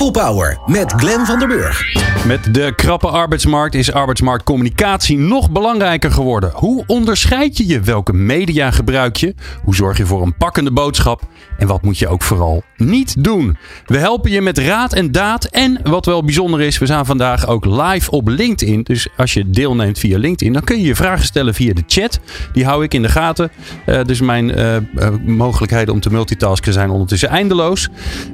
People Power met Glenn van der Burg. Met de krappe arbeidsmarkt is arbeidsmarktcommunicatie nog belangrijker geworden. Hoe onderscheid je je? Welke media gebruik je? Hoe zorg je voor een pakkende boodschap? En wat moet je ook vooral niet doen? We helpen je met raad en daad. En wat wel bijzonder is, we zijn vandaag ook live op LinkedIn. Dus als je deelneemt via LinkedIn, dan kun je je vragen stellen via de chat. Die hou ik in de gaten. Uh, dus mijn uh, mogelijkheden om te multitasken zijn ondertussen eindeloos.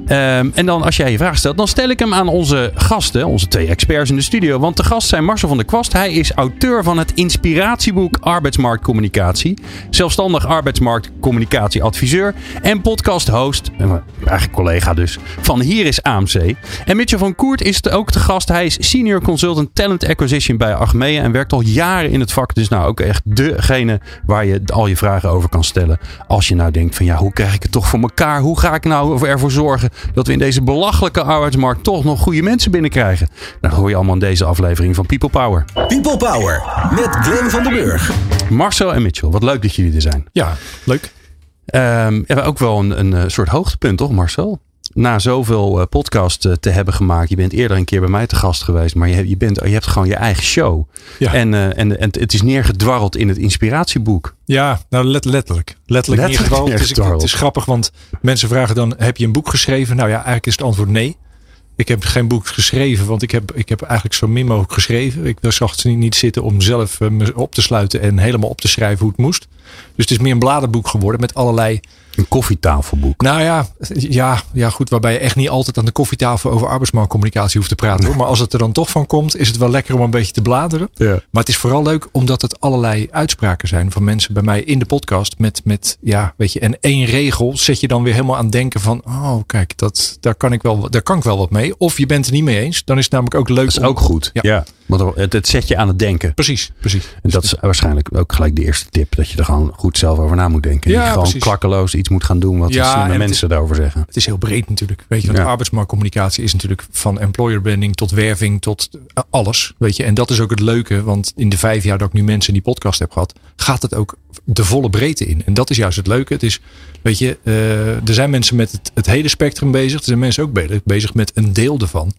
Uh, en dan als jij je vraag stelt, dan stel ik hem aan onze gasten, onze twee experts in de studio. Want de gast zijn Marcel van der Kwast. Hij is auteur van het inspiratieboek Arbeidsmarktcommunicatie. Zelfstandig arbeidsmarktcommunicatieadviseur en podcast-host, eigenlijk collega dus, van Hier is AMC. En Mitchell van Koert is ook de gast. Hij is senior consultant talent acquisition bij Achmea en werkt al jaren in het vak. Dus nou ook echt degene waar je al je vragen over kan stellen. Als je nou denkt van ja, hoe krijg ik het toch voor elkaar? Hoe ga ik nou ervoor zorgen dat we in deze belachelijke arbeidsmarkt toch nog goede mensen binnenkrijgen? Dat hoor je allemaal in deze aflevering van People Power. People Power met Glenn van den Burg. Marcel en Mitchell, wat leuk dat jullie er zijn. Ja, leuk. Um, ja, ook wel een, een soort hoogtepunt, toch Marcel? Na zoveel uh, podcast uh, te hebben gemaakt. Je bent eerder een keer bij mij te gast geweest. Maar je, je, bent, je hebt gewoon je eigen show. Ja. En, uh, en, en het is neergedwarreld in het inspiratieboek. Ja, nou let, letterlijk. Letterlijk, letterlijk neergedwarreld. neergedwarreld. Het, is, het is grappig, want mensen vragen dan: heb je een boek geschreven? Nou ja, eigenlijk is het antwoord nee. Ik heb geen boek geschreven, want ik heb, ik heb eigenlijk zo min mogelijk geschreven. Ik zag niet, niet zitten om zelf me op te sluiten en helemaal op te schrijven hoe het moest. Dus het is meer een bladerboek geworden met allerlei een koffietafelboek. Nou ja, ja, ja, goed. Waarbij je echt niet altijd aan de koffietafel over arbeidsmarktcommunicatie hoeft te praten. Hoor. Maar als het er dan toch van komt, is het wel lekker om een beetje te bladeren. Ja. Maar het is vooral leuk omdat het allerlei uitspraken zijn van mensen bij mij in de podcast. Met, met ja, weet je, en één regel zet je dan weer helemaal aan denken van, oh kijk, dat, daar, kan ik wel, daar kan ik wel wat mee. Of je bent het niet mee eens. Dan is het namelijk ook leuk. Dat is ook goed. Ja. ja. Want het, het zet je aan het denken. Precies, precies. En dat is waarschijnlijk ook gelijk de eerste tip. Dat je er gewoon goed zelf over na moet denken. Ja, je gewoon precies. klakkeloos iets moet gaan doen wat ja, de mensen daarover zeggen. Het is heel breed natuurlijk. Weet je, want ja. arbeidsmarktcommunicatie is natuurlijk van employer branding tot werving tot eh, alles. Weet je, en dat is ook het leuke. Want in de vijf jaar dat ik nu mensen in die podcast heb gehad, gaat het ook de volle breedte in. En dat is juist het leuke. Het is, weet je, uh, er zijn mensen met het, het hele spectrum bezig. Er zijn mensen ook bezig met een deel ervan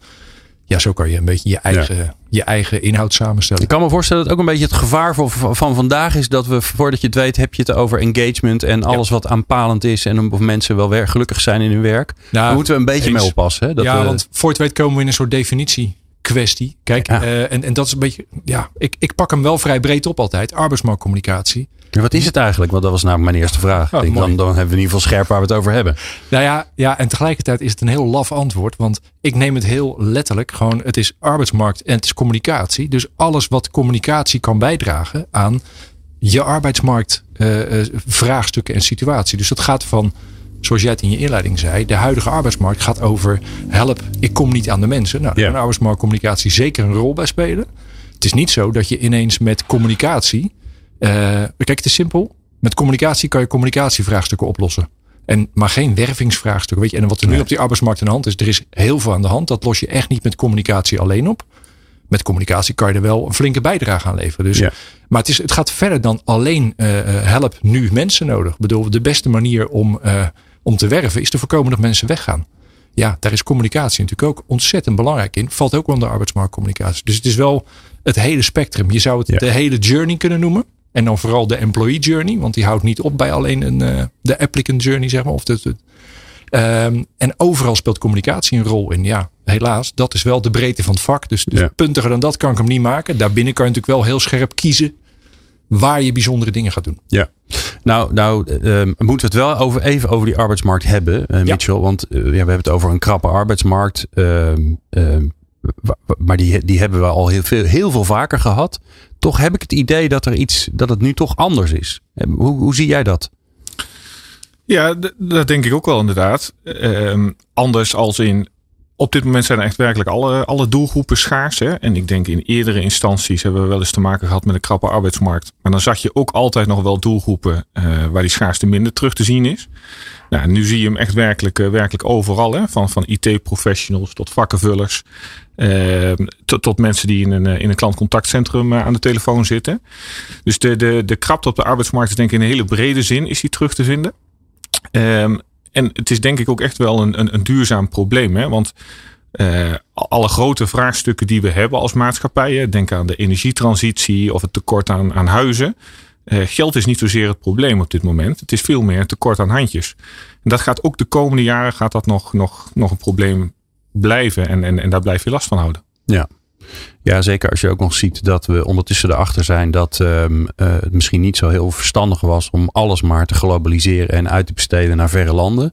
ja, zo kan je een beetje je eigen, ja. je eigen inhoud samenstellen. Ik kan me voorstellen dat ook een beetje het gevaar van, van vandaag is dat we, voordat je het weet, heb je het over engagement en alles ja. wat aanpalend is en of mensen wel weer gelukkig zijn in hun werk. Nou, Daar moeten we een beetje eens. mee oppassen. Hè? Dat ja, we, want voor het weet komen we in een soort definitie kwestie. Kijk, ja. uh, en, en dat is een beetje, ja, ik, ik pak hem wel vrij breed op altijd. Arbeidsmarktcommunicatie. Ja, wat is het eigenlijk? Want dat was namelijk mijn eerste vraag. Oh, denk, dan, dan hebben we in ieder geval scherp waar we het over hebben. Nou ja, ja, en tegelijkertijd is het een heel laf antwoord. Want ik neem het heel letterlijk. Gewoon, het is arbeidsmarkt en het is communicatie. Dus alles wat communicatie kan bijdragen aan je arbeidsmarkt uh, uh, vraagstukken en situatie. Dus dat gaat van, zoals jij het in je inleiding zei, de huidige arbeidsmarkt gaat over help, ik kom niet aan de mensen. Nou, daar ja. arbeidsmarktcommunicatie zeker een rol bij spelen. Het is niet zo dat je ineens met communicatie uh, kijk, het is simpel. Met communicatie kan je communicatievraagstukken oplossen. En, maar geen wervingsvraagstukken. Weet je? En wat er nu op die arbeidsmarkt aan de hand is, er is heel veel aan de hand. Dat los je echt niet met communicatie alleen op. Met communicatie kan je er wel een flinke bijdrage aan leveren. Dus, ja. Maar het, is, het gaat verder dan alleen uh, help nu mensen nodig. Ik bedoel, de beste manier om, uh, om te werven is te voorkomen dat mensen weggaan. Ja, daar is communicatie natuurlijk ook ontzettend belangrijk in. Valt ook onder arbeidsmarktcommunicatie. Dus het is wel het hele spectrum. Je zou het ja. de hele journey kunnen noemen. En dan vooral de employee journey, want die houdt niet op bij alleen een, uh, de applicant journey, zeg maar. Of de, de um, en overal speelt communicatie een rol in. Ja, helaas, dat is wel de breedte van het vak. Dus, dus ja. puntiger dan dat kan ik hem niet maken. Daarbinnen kan je natuurlijk wel heel scherp kiezen waar je bijzondere dingen gaat doen. Ja. Nou, nou um, moeten we het wel over, even over die arbeidsmarkt hebben, uh, Mitchell. Ja. Want uh, ja, we hebben het over een krappe arbeidsmarkt. Um, maar die, die hebben we al heel veel, heel veel vaker gehad. Toch heb ik het idee dat er iets, dat het nu toch anders is. Hoe, hoe zie jij dat? Ja, dat denk ik ook wel inderdaad. Um, anders als in op dit moment zijn echt werkelijk alle, alle doelgroepen schaars. Hè? En ik denk in eerdere instanties hebben we wel eens te maken gehad met een krappe arbeidsmarkt. Maar dan zag je ook altijd nog wel doelgroepen uh, waar die schaarste minder terug te zien is. Nou, nu zie je hem echt werkelijk, uh, werkelijk overal. Hè? Van, van IT-professionals tot vakkenvullers. Uh, tot, tot mensen die in een, in een klantcontactcentrum aan de telefoon zitten. Dus de, de, de krapte op de arbeidsmarkt is denk ik in een hele brede zin is die terug te vinden. Um, en het is denk ik ook echt wel een, een, een duurzaam probleem. Hè? Want uh, alle grote vraagstukken die we hebben als maatschappijen, denk aan de energietransitie of het tekort aan, aan huizen. Uh, geld is niet zozeer het probleem op dit moment. Het is veel meer tekort aan handjes. En dat gaat ook de komende jaren gaat dat nog, nog, nog een probleem blijven. En, en, en daar blijf je last van houden. Ja. Ja, zeker als je ook nog ziet dat we ondertussen erachter zijn dat um, uh, het misschien niet zo heel verstandig was om alles maar te globaliseren en uit te besteden naar verre landen.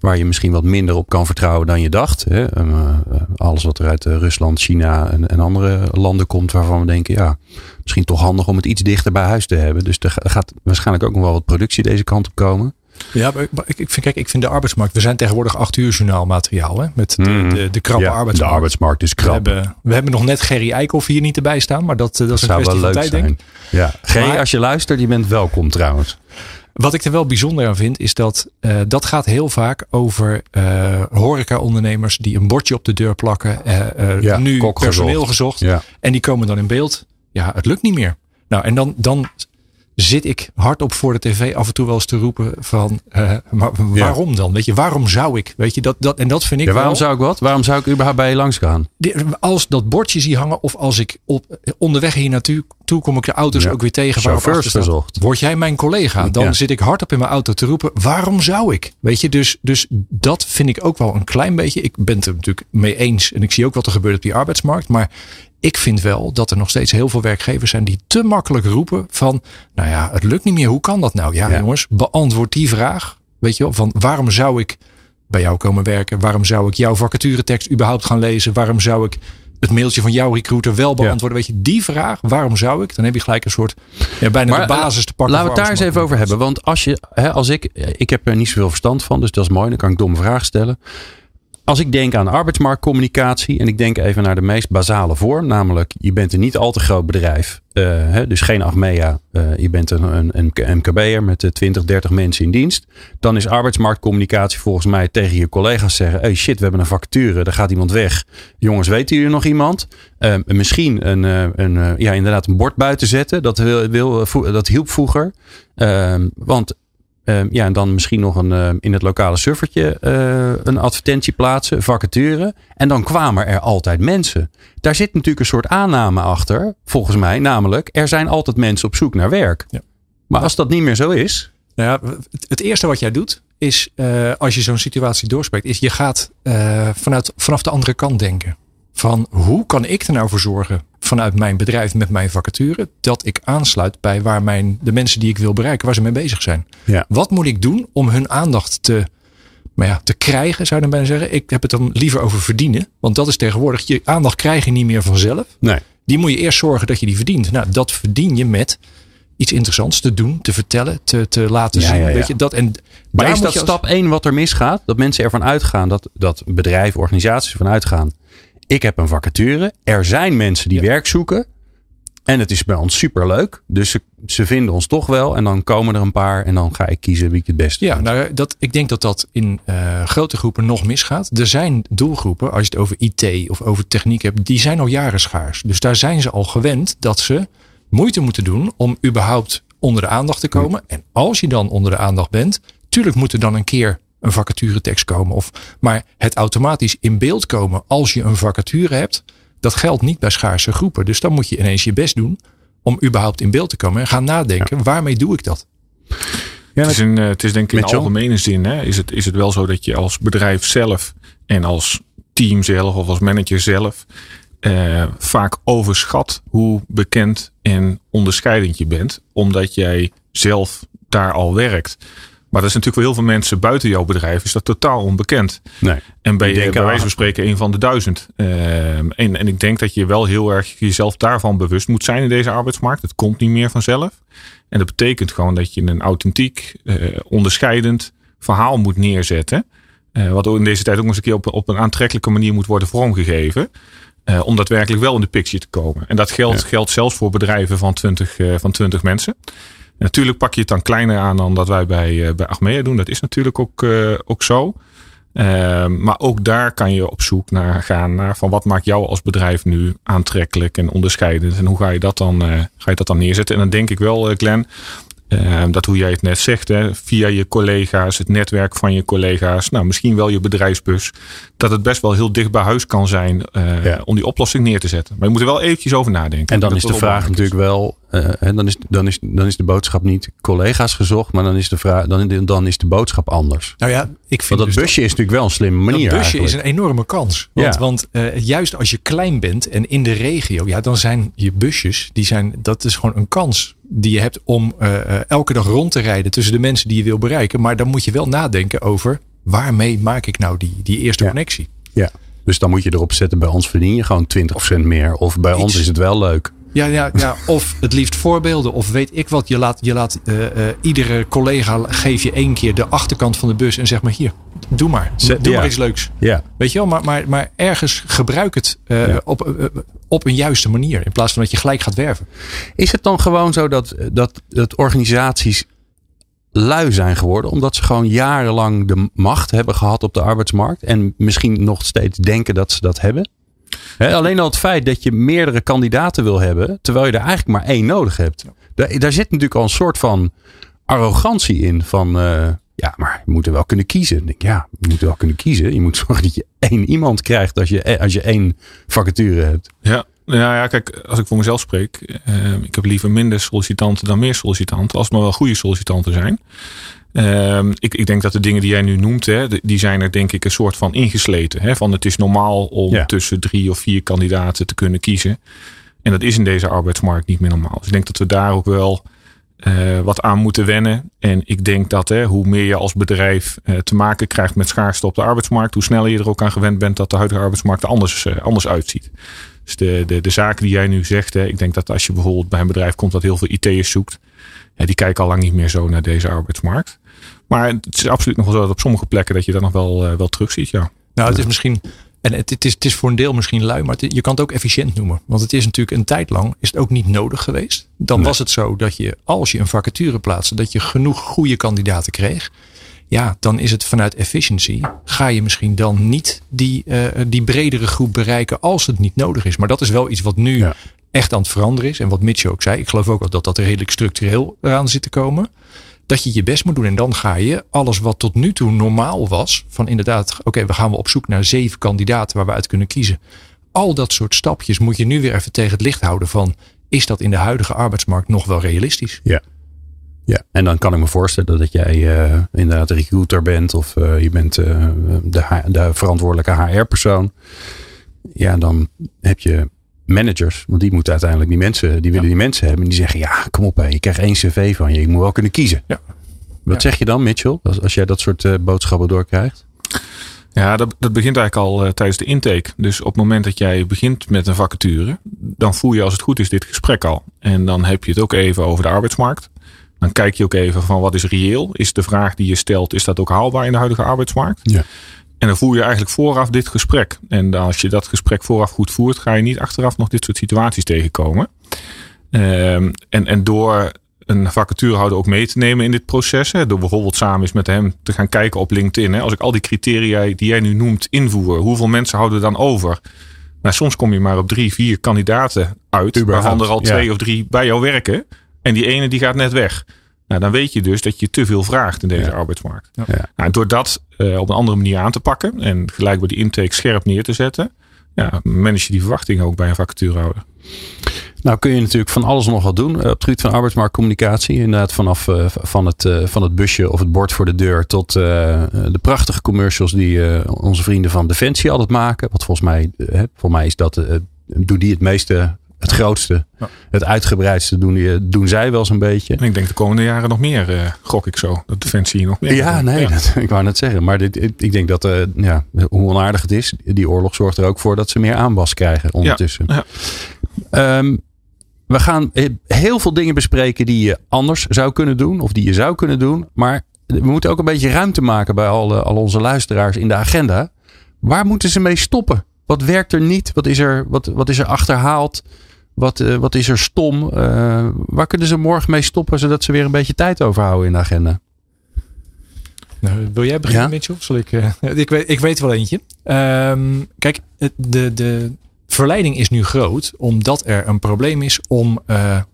Waar je misschien wat minder op kan vertrouwen dan je dacht. Hè? Uh, alles wat er uit Rusland, China en, en, andere landen komt waarvan we denken, ja, misschien toch handig om het iets dichter bij huis te hebben. Dus er gaat waarschijnlijk ook nog wel wat productie deze kant op komen. Ja, maar ik, ik, vind, kijk, ik vind de arbeidsmarkt. We zijn tegenwoordig acht uur journaalmateriaal. Hè, met de, Mm. de, de krappe Ja, arbeidsmarkt. De arbeidsmarkt is we, krap. hebben, we hebben nog net Gerry Eikhoff hier niet erbij staan. Maar dat, eh, dat is een zou wel kwestie leuk van tijd, denk zijn. ik. Ja. Gerry, als je luistert, je bent welkom trouwens. Wat ik er wel bijzonder aan vind, is dat eh, dat gaat heel vaak over eh horeca-ondernemers die een bordje op de deur plakken. Ja, nu personeel gezocht. gezocht. Ja. En die komen dan in beeld. Ja, het lukt niet meer. Nou, en dan, dan zit ik hardop voor de tv af en toe wel eens te roepen van, eh, maar waarom dan? Weet je, waarom zou ik? Weet je, dat, dat, en dat vind ik Ja, waarom wel, zou ik wat? Waarom zou ik überhaupt bij je langs gaan? als dat bordje zie hangen of als ik op, onderweg hier naartoe toe kom ik de auto's Ja. ook weer tegen. Chauffeurs verzocht. Word jij mijn collega? Dan Ja. zit ik hardop in mijn auto te roepen. Waarom zou ik? Weet je, dus, dus dat vind ik ook wel een klein beetje. Ik ben het er natuurlijk mee eens. En ik zie ook wat er gebeurt op die arbeidsmarkt. Maar ik vind wel dat er nog steeds heel veel werkgevers zijn die te makkelijk roepen van, nou ja, het lukt niet meer. Hoe kan dat nou? Ja, Ja. jongens, beantwoord die vraag. Weet je wel, van waarom zou ik bij jou komen werken? Waarom zou ik jouw vacaturetekst überhaupt gaan lezen? Waarom zou ik het mailtje van jouw recruiter wel beantwoorden? Weet je, die vraag, waarom zou ik? Dan heb je gelijk een soort, ja, bijna Maar, de basis te pakken. Laten we het daar eens even over hebben. Want als je, hè, als ik, ik heb er niet zoveel verstand van, dus dat is mooi. Dan kan ik domme vragen stellen. Als ik denk aan arbeidsmarktcommunicatie en ik denk even naar de meest basale vorm, namelijk je bent een niet al te groot bedrijf, eh, dus geen Achmea, eh, je bent een, een, een MKB'er met eh, 20, 30 mensen in dienst, dan is arbeidsmarktcommunicatie volgens mij tegen je collega's zeggen, hey shit, we hebben een vacature, er gaat iemand weg. Jongens, weten jullie nog iemand? Eh, misschien een, eh, een, eh, ja, inderdaad een bord buiten zetten, dat, wil, wil, dat hielp vroeger. Ehm, want Ehm, ja, en dan misschien nog een, ehm, in het lokale suffertje eh, een advertentie plaatsen, vacature. En dan kwamen er altijd mensen. Daar zit natuurlijk een soort aanname achter, volgens mij. Namelijk, er zijn altijd mensen op zoek naar werk. Ja. Maar als dat niet meer zo is. Nou ja, het, eerste wat jij doet is, eh, als je zo'n situatie doorspreekt, is je gaat eh, vanuit, vanaf de andere kant denken. Van hoe kan ik er nou voor zorgen vanuit mijn bedrijf met mijn vacature dat ik aansluit bij waar mijn, de mensen die ik wil bereiken, waar ze mee bezig zijn. Ja. Wat moet ik doen om hun aandacht te, maar ja, te krijgen, zou je dan bijna zeggen. Ik heb het dan liever over verdienen. Want dat is tegenwoordig, je aandacht krijg je niet meer vanzelf. Nee. Die moet je eerst zorgen dat je die verdient. Nou, dat verdien je met iets interessants te doen, te vertellen, te, te laten Ja, zien. ja, ja. Weet je, dat, en Maar is dat als- stap 1 wat er misgaat? Dat mensen ervan uitgaan, dat, dat bedrijven, organisaties ervan uitgaan. Ik heb een vacature. Er zijn mensen die werk zoeken. En het is bij ons superleuk. Dus ze, ze vinden ons toch wel. En dan komen er een paar. En dan ga ik kiezen wie ik het beste Ja, vind. nou, dat, ik denk dat dat in eh, grote groepen nog misgaat. Er zijn doelgroepen, als je het over IT of over techniek hebt, die zijn al jaren schaars. Dus daar zijn ze al gewend dat ze moeite moeten doen om überhaupt onder de aandacht te komen. En als je dan onder de aandacht bent, tuurlijk moet er dan een keer een vacaturetekst komen. Of, maar het automatisch in beeld komen als je een vacature hebt, dat geldt niet bij schaarse groepen. Dus dan moet je ineens je best doen om überhaupt in beeld te komen en gaan nadenken, waarmee doe ik dat? het, is in, eh, het is denk ik in John? algemene zin. Hè, is, het, is het wel zo dat je als bedrijf zelf en als team zelf of als manager zelf eh, vaak overschat hoe bekend en onderscheidend je bent. Omdat jij zelf daar al werkt. Maar dat is natuurlijk voor heel veel mensen buiten jouw bedrijf is dat totaal onbekend. Nee. En bij wijze ah. van spreken een van de duizend. Ehm, en, en ik denk dat je wel heel erg jezelf daarvan bewust moet zijn in deze arbeidsmarkt. Het komt niet meer vanzelf. En dat betekent gewoon dat je een authentiek, eh, onderscheidend verhaal moet neerzetten. Uh, wat in deze tijd ook eens een keer op, op een aantrekkelijke manier moet worden vormgegeven. Uh, om daadwerkelijk wel in de picture te komen. En dat geldt, geldt zelfs voor bedrijven van 20, uh, van 20 mensen. Natuurlijk pak je het dan kleiner aan dan dat wij bij, bij Achmea doen. Dat is natuurlijk ook, ook zo. Ehm, maar ook daar kan je op zoek naar gaan naar van wat maakt jou als bedrijf nu aantrekkelijk en onderscheidend. En hoe ga je dat dan, ga je dat dan neerzetten? En dan denk ik wel, Glenn, Ehm, dat hoe jij het net zegt, hè, via je collega's, het netwerk van je collega's, nou misschien wel je bedrijfsbus, dat het best wel heel dicht bij huis kan zijn om die oplossing neer te zetten. Maar je moet er wel eventjes over nadenken. En dan is de vraag natuurlijk wel, uh, dan, is, dan, is, dan is de boodschap niet collega's gezocht, maar dan is de, vraag, dan, dan is de boodschap anders. Nou ja, ik vind Want dat dus busje is natuurlijk wel een slimme manier. Dat busje eigenlijk. is een enorme kans. Want, Ja. want uh, juist als je klein bent en in de regio, ja, dan zijn je busjes, die zijn, dat is gewoon een kans die je hebt om uh, uh, elke dag rond te rijden tussen de mensen die je wil bereiken. Maar dan moet je wel nadenken over waarmee maak ik nou die, die eerste Ja. connectie. Ja. Dus dan moet je erop zetten, bij ons verdien je gewoon 20% meer. Of bij ons is het wel leuk. Ja, ja, ja, of het liefst voorbeelden. Of weet ik wat. Je laat, je laat uh, uh, iedere collega geef je één keer de achterkant van de bus en zeg maar hier, doe maar. Doe ja. maar iets leuks. Ja, Weet je wel, maar, maar, maar ergens gebruik het uh, Ja. op, op een juiste manier. In plaats van dat je gelijk gaat werven. Is het dan gewoon zo dat, dat, dat organisaties lui zijn geworden, omdat ze gewoon jarenlang de macht hebben gehad op de arbeidsmarkt en misschien nog steeds denken dat ze dat hebben? Alleen al het feit dat je meerdere kandidaten wil hebben, terwijl je er eigenlijk maar één nodig hebt. Daar, daar zit natuurlijk al een soort van arrogantie in van, eh, ja, maar je moet er wel kunnen kiezen. Ik denk, ja, je moet er wel kunnen kiezen. Je moet zorgen dat je één iemand krijgt als je, als je één vacature hebt. Ja, nou ja, kijk, als ik voor mezelf spreek, uh, ik heb liever minder sollicitanten dan meer sollicitanten, als het maar wel goede sollicitanten zijn. Uh, ik, ik denk dat de dingen die jij nu noemt, hè, die zijn er denk ik een soort van ingesleten. Hè, van het is normaal om Ja. tussen drie of vier kandidaten te kunnen kiezen. En dat is in deze arbeidsmarkt niet meer normaal. Dus ik denk dat we daar ook wel uh, wat aan moeten wennen. En ik denk dat hè, hoe meer je als bedrijf uh, te maken krijgt met schaarste op de arbeidsmarkt, hoe sneller je er ook aan gewend bent dat de huidige arbeidsmarkt er anders, uh, anders uitziet. Dus de, de, de zaken die jij nu zegt, hè, ik denk dat als je bijvoorbeeld bij een bedrijf komt dat heel veel IT'ers zoekt, ja, die kijken al lang niet meer zo naar deze arbeidsmarkt. Maar het is absoluut nog wel zo dat op sommige plekken dat je dat nog wel, uh, wel terugziet, ja. Nou, het is misschien. En het, het, is, het is voor een deel misschien lui, maar het, je kan het ook efficiënt noemen. Want het is natuurlijk een tijd lang is het ook niet nodig geweest. Dan Nee. was het zo dat je, als je een vacature plaatste, dat je genoeg goede kandidaten kreeg. Ja, dan is het vanuit efficiency. Ga je misschien dan niet die, uh, die bredere groep bereiken als het niet nodig is. Maar dat is wel iets wat nu Ja. echt aan het veranderen is. En wat Mitch ook zei. Ik geloof ook wel dat dat redelijk structureel eraan zit te komen. Dat je je best moet doen. En dan ga je alles wat tot nu toe normaal was. Van inderdaad, oké, we gaan we op zoek naar zeven kandidaten waar we uit kunnen kiezen. Al dat soort stapjes moet je nu weer even tegen het licht houden van. Is dat in de huidige arbeidsmarkt nog wel realistisch? Ja. Ja, en dan kan ik me voorstellen dat jij uh, inderdaad recruiter bent of uh, je bent uh, de, de, verantwoordelijke HR-persoon. Ja, dan heb je managers, want die moeten uiteindelijk die mensen, die willen die mensen hebben. En die zeggen, ja, kom op, hé, je krijgt één cv van je, je moet wel kunnen kiezen. Ja. Wat zeg je dan, Mitchell, als, als jij dat soort uh, boodschappen doorkrijgt? Ja, dat, dat begint eigenlijk al uh, tijdens de intake. Dus op het moment dat jij begint met een vacature, dan voer je als het goed is dit gesprek al. En dan heb je het ook even over de arbeidsmarkt. Dan kijk je ook even van wat is reëel? Is de vraag die je stelt, is dat ook haalbaar in de huidige arbeidsmarkt? Ja. En dan voer je eigenlijk vooraf dit gesprek. En als je dat gesprek vooraf goed voert, ga je niet achteraf nog dit soort situaties tegenkomen. Um, en, en door een vacaturehouder ook mee te nemen in dit proces. Hè, door bijvoorbeeld samen eens met hem te gaan kijken op LinkedIn. Hè, als ik al die criteria die jij nu noemt invoer, hoeveel mensen houden we dan over? Nou, soms kom je maar op drie, vier kandidaten uit, waarvan er al twee ja. of drie bij jou werken. En die ene die gaat net weg. Nou, dan weet je dus dat je te veel vraagt in deze Ja. arbeidsmarkt. Ja. Ja. Nou, door dat uh, op een andere manier aan te pakken en gelijk bij die intake scherp neer te zetten, ja, manage je die verwachtingen ook bij een vacaturehouder. Nou kun je natuurlijk van alles nog wat doen eh, op het gebied van arbeidsmarktcommunicatie. Inderdaad vanaf uh, van, het, uh, van het busje of het bord voor de deur tot uh, de prachtige commercials die onze vrienden van Defensie altijd maken. Want volgens mij, voor mij is dat, doen die het meeste, het grootste, ja. het uitgebreidste doen, die, doen zij wel zo'n beetje. En ik denk de komende jaren nog meer, gok ik zo. Dat Defensie nog meer. Ja, nee, ja. Dat, ik wou net zeggen. Maar dit, ik denk dat, ja, hoe onaardig het is, die oorlog zorgt er ook voor dat ze meer aanwas krijgen ondertussen. Ja. Um, we gaan heel veel dingen bespreken die je anders zou kunnen doen. Of die je zou kunnen doen. Maar we moeten ook een beetje ruimte maken bij al, al onze luisteraars in de agenda. Waar moeten ze mee stoppen? Wat werkt er niet? Wat is er, wat, wat is er achterhaald? Wat, uh, wat is er stom? Uh, waar kunnen ze morgen mee stoppen zodat ze weer een beetje tijd overhouden in de agenda? Nou, wil jij beginnen, ja? Mitchell? Zal ik, uh, ik, weet, ik weet wel eentje. Um, kijk, de, de verleiding is nu groot omdat er een probleem is om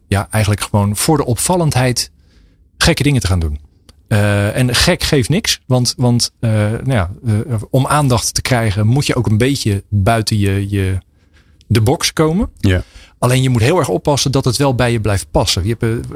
ja, eigenlijk gewoon voor de opvallendheid gekke dingen te gaan doen. Uh, en gek geeft niks, want, want nou ja, om aandacht te krijgen moet je ook een beetje buiten je, je de box komen. Ja. Alleen je moet heel erg oppassen dat het wel bij je blijft passen. Je hebt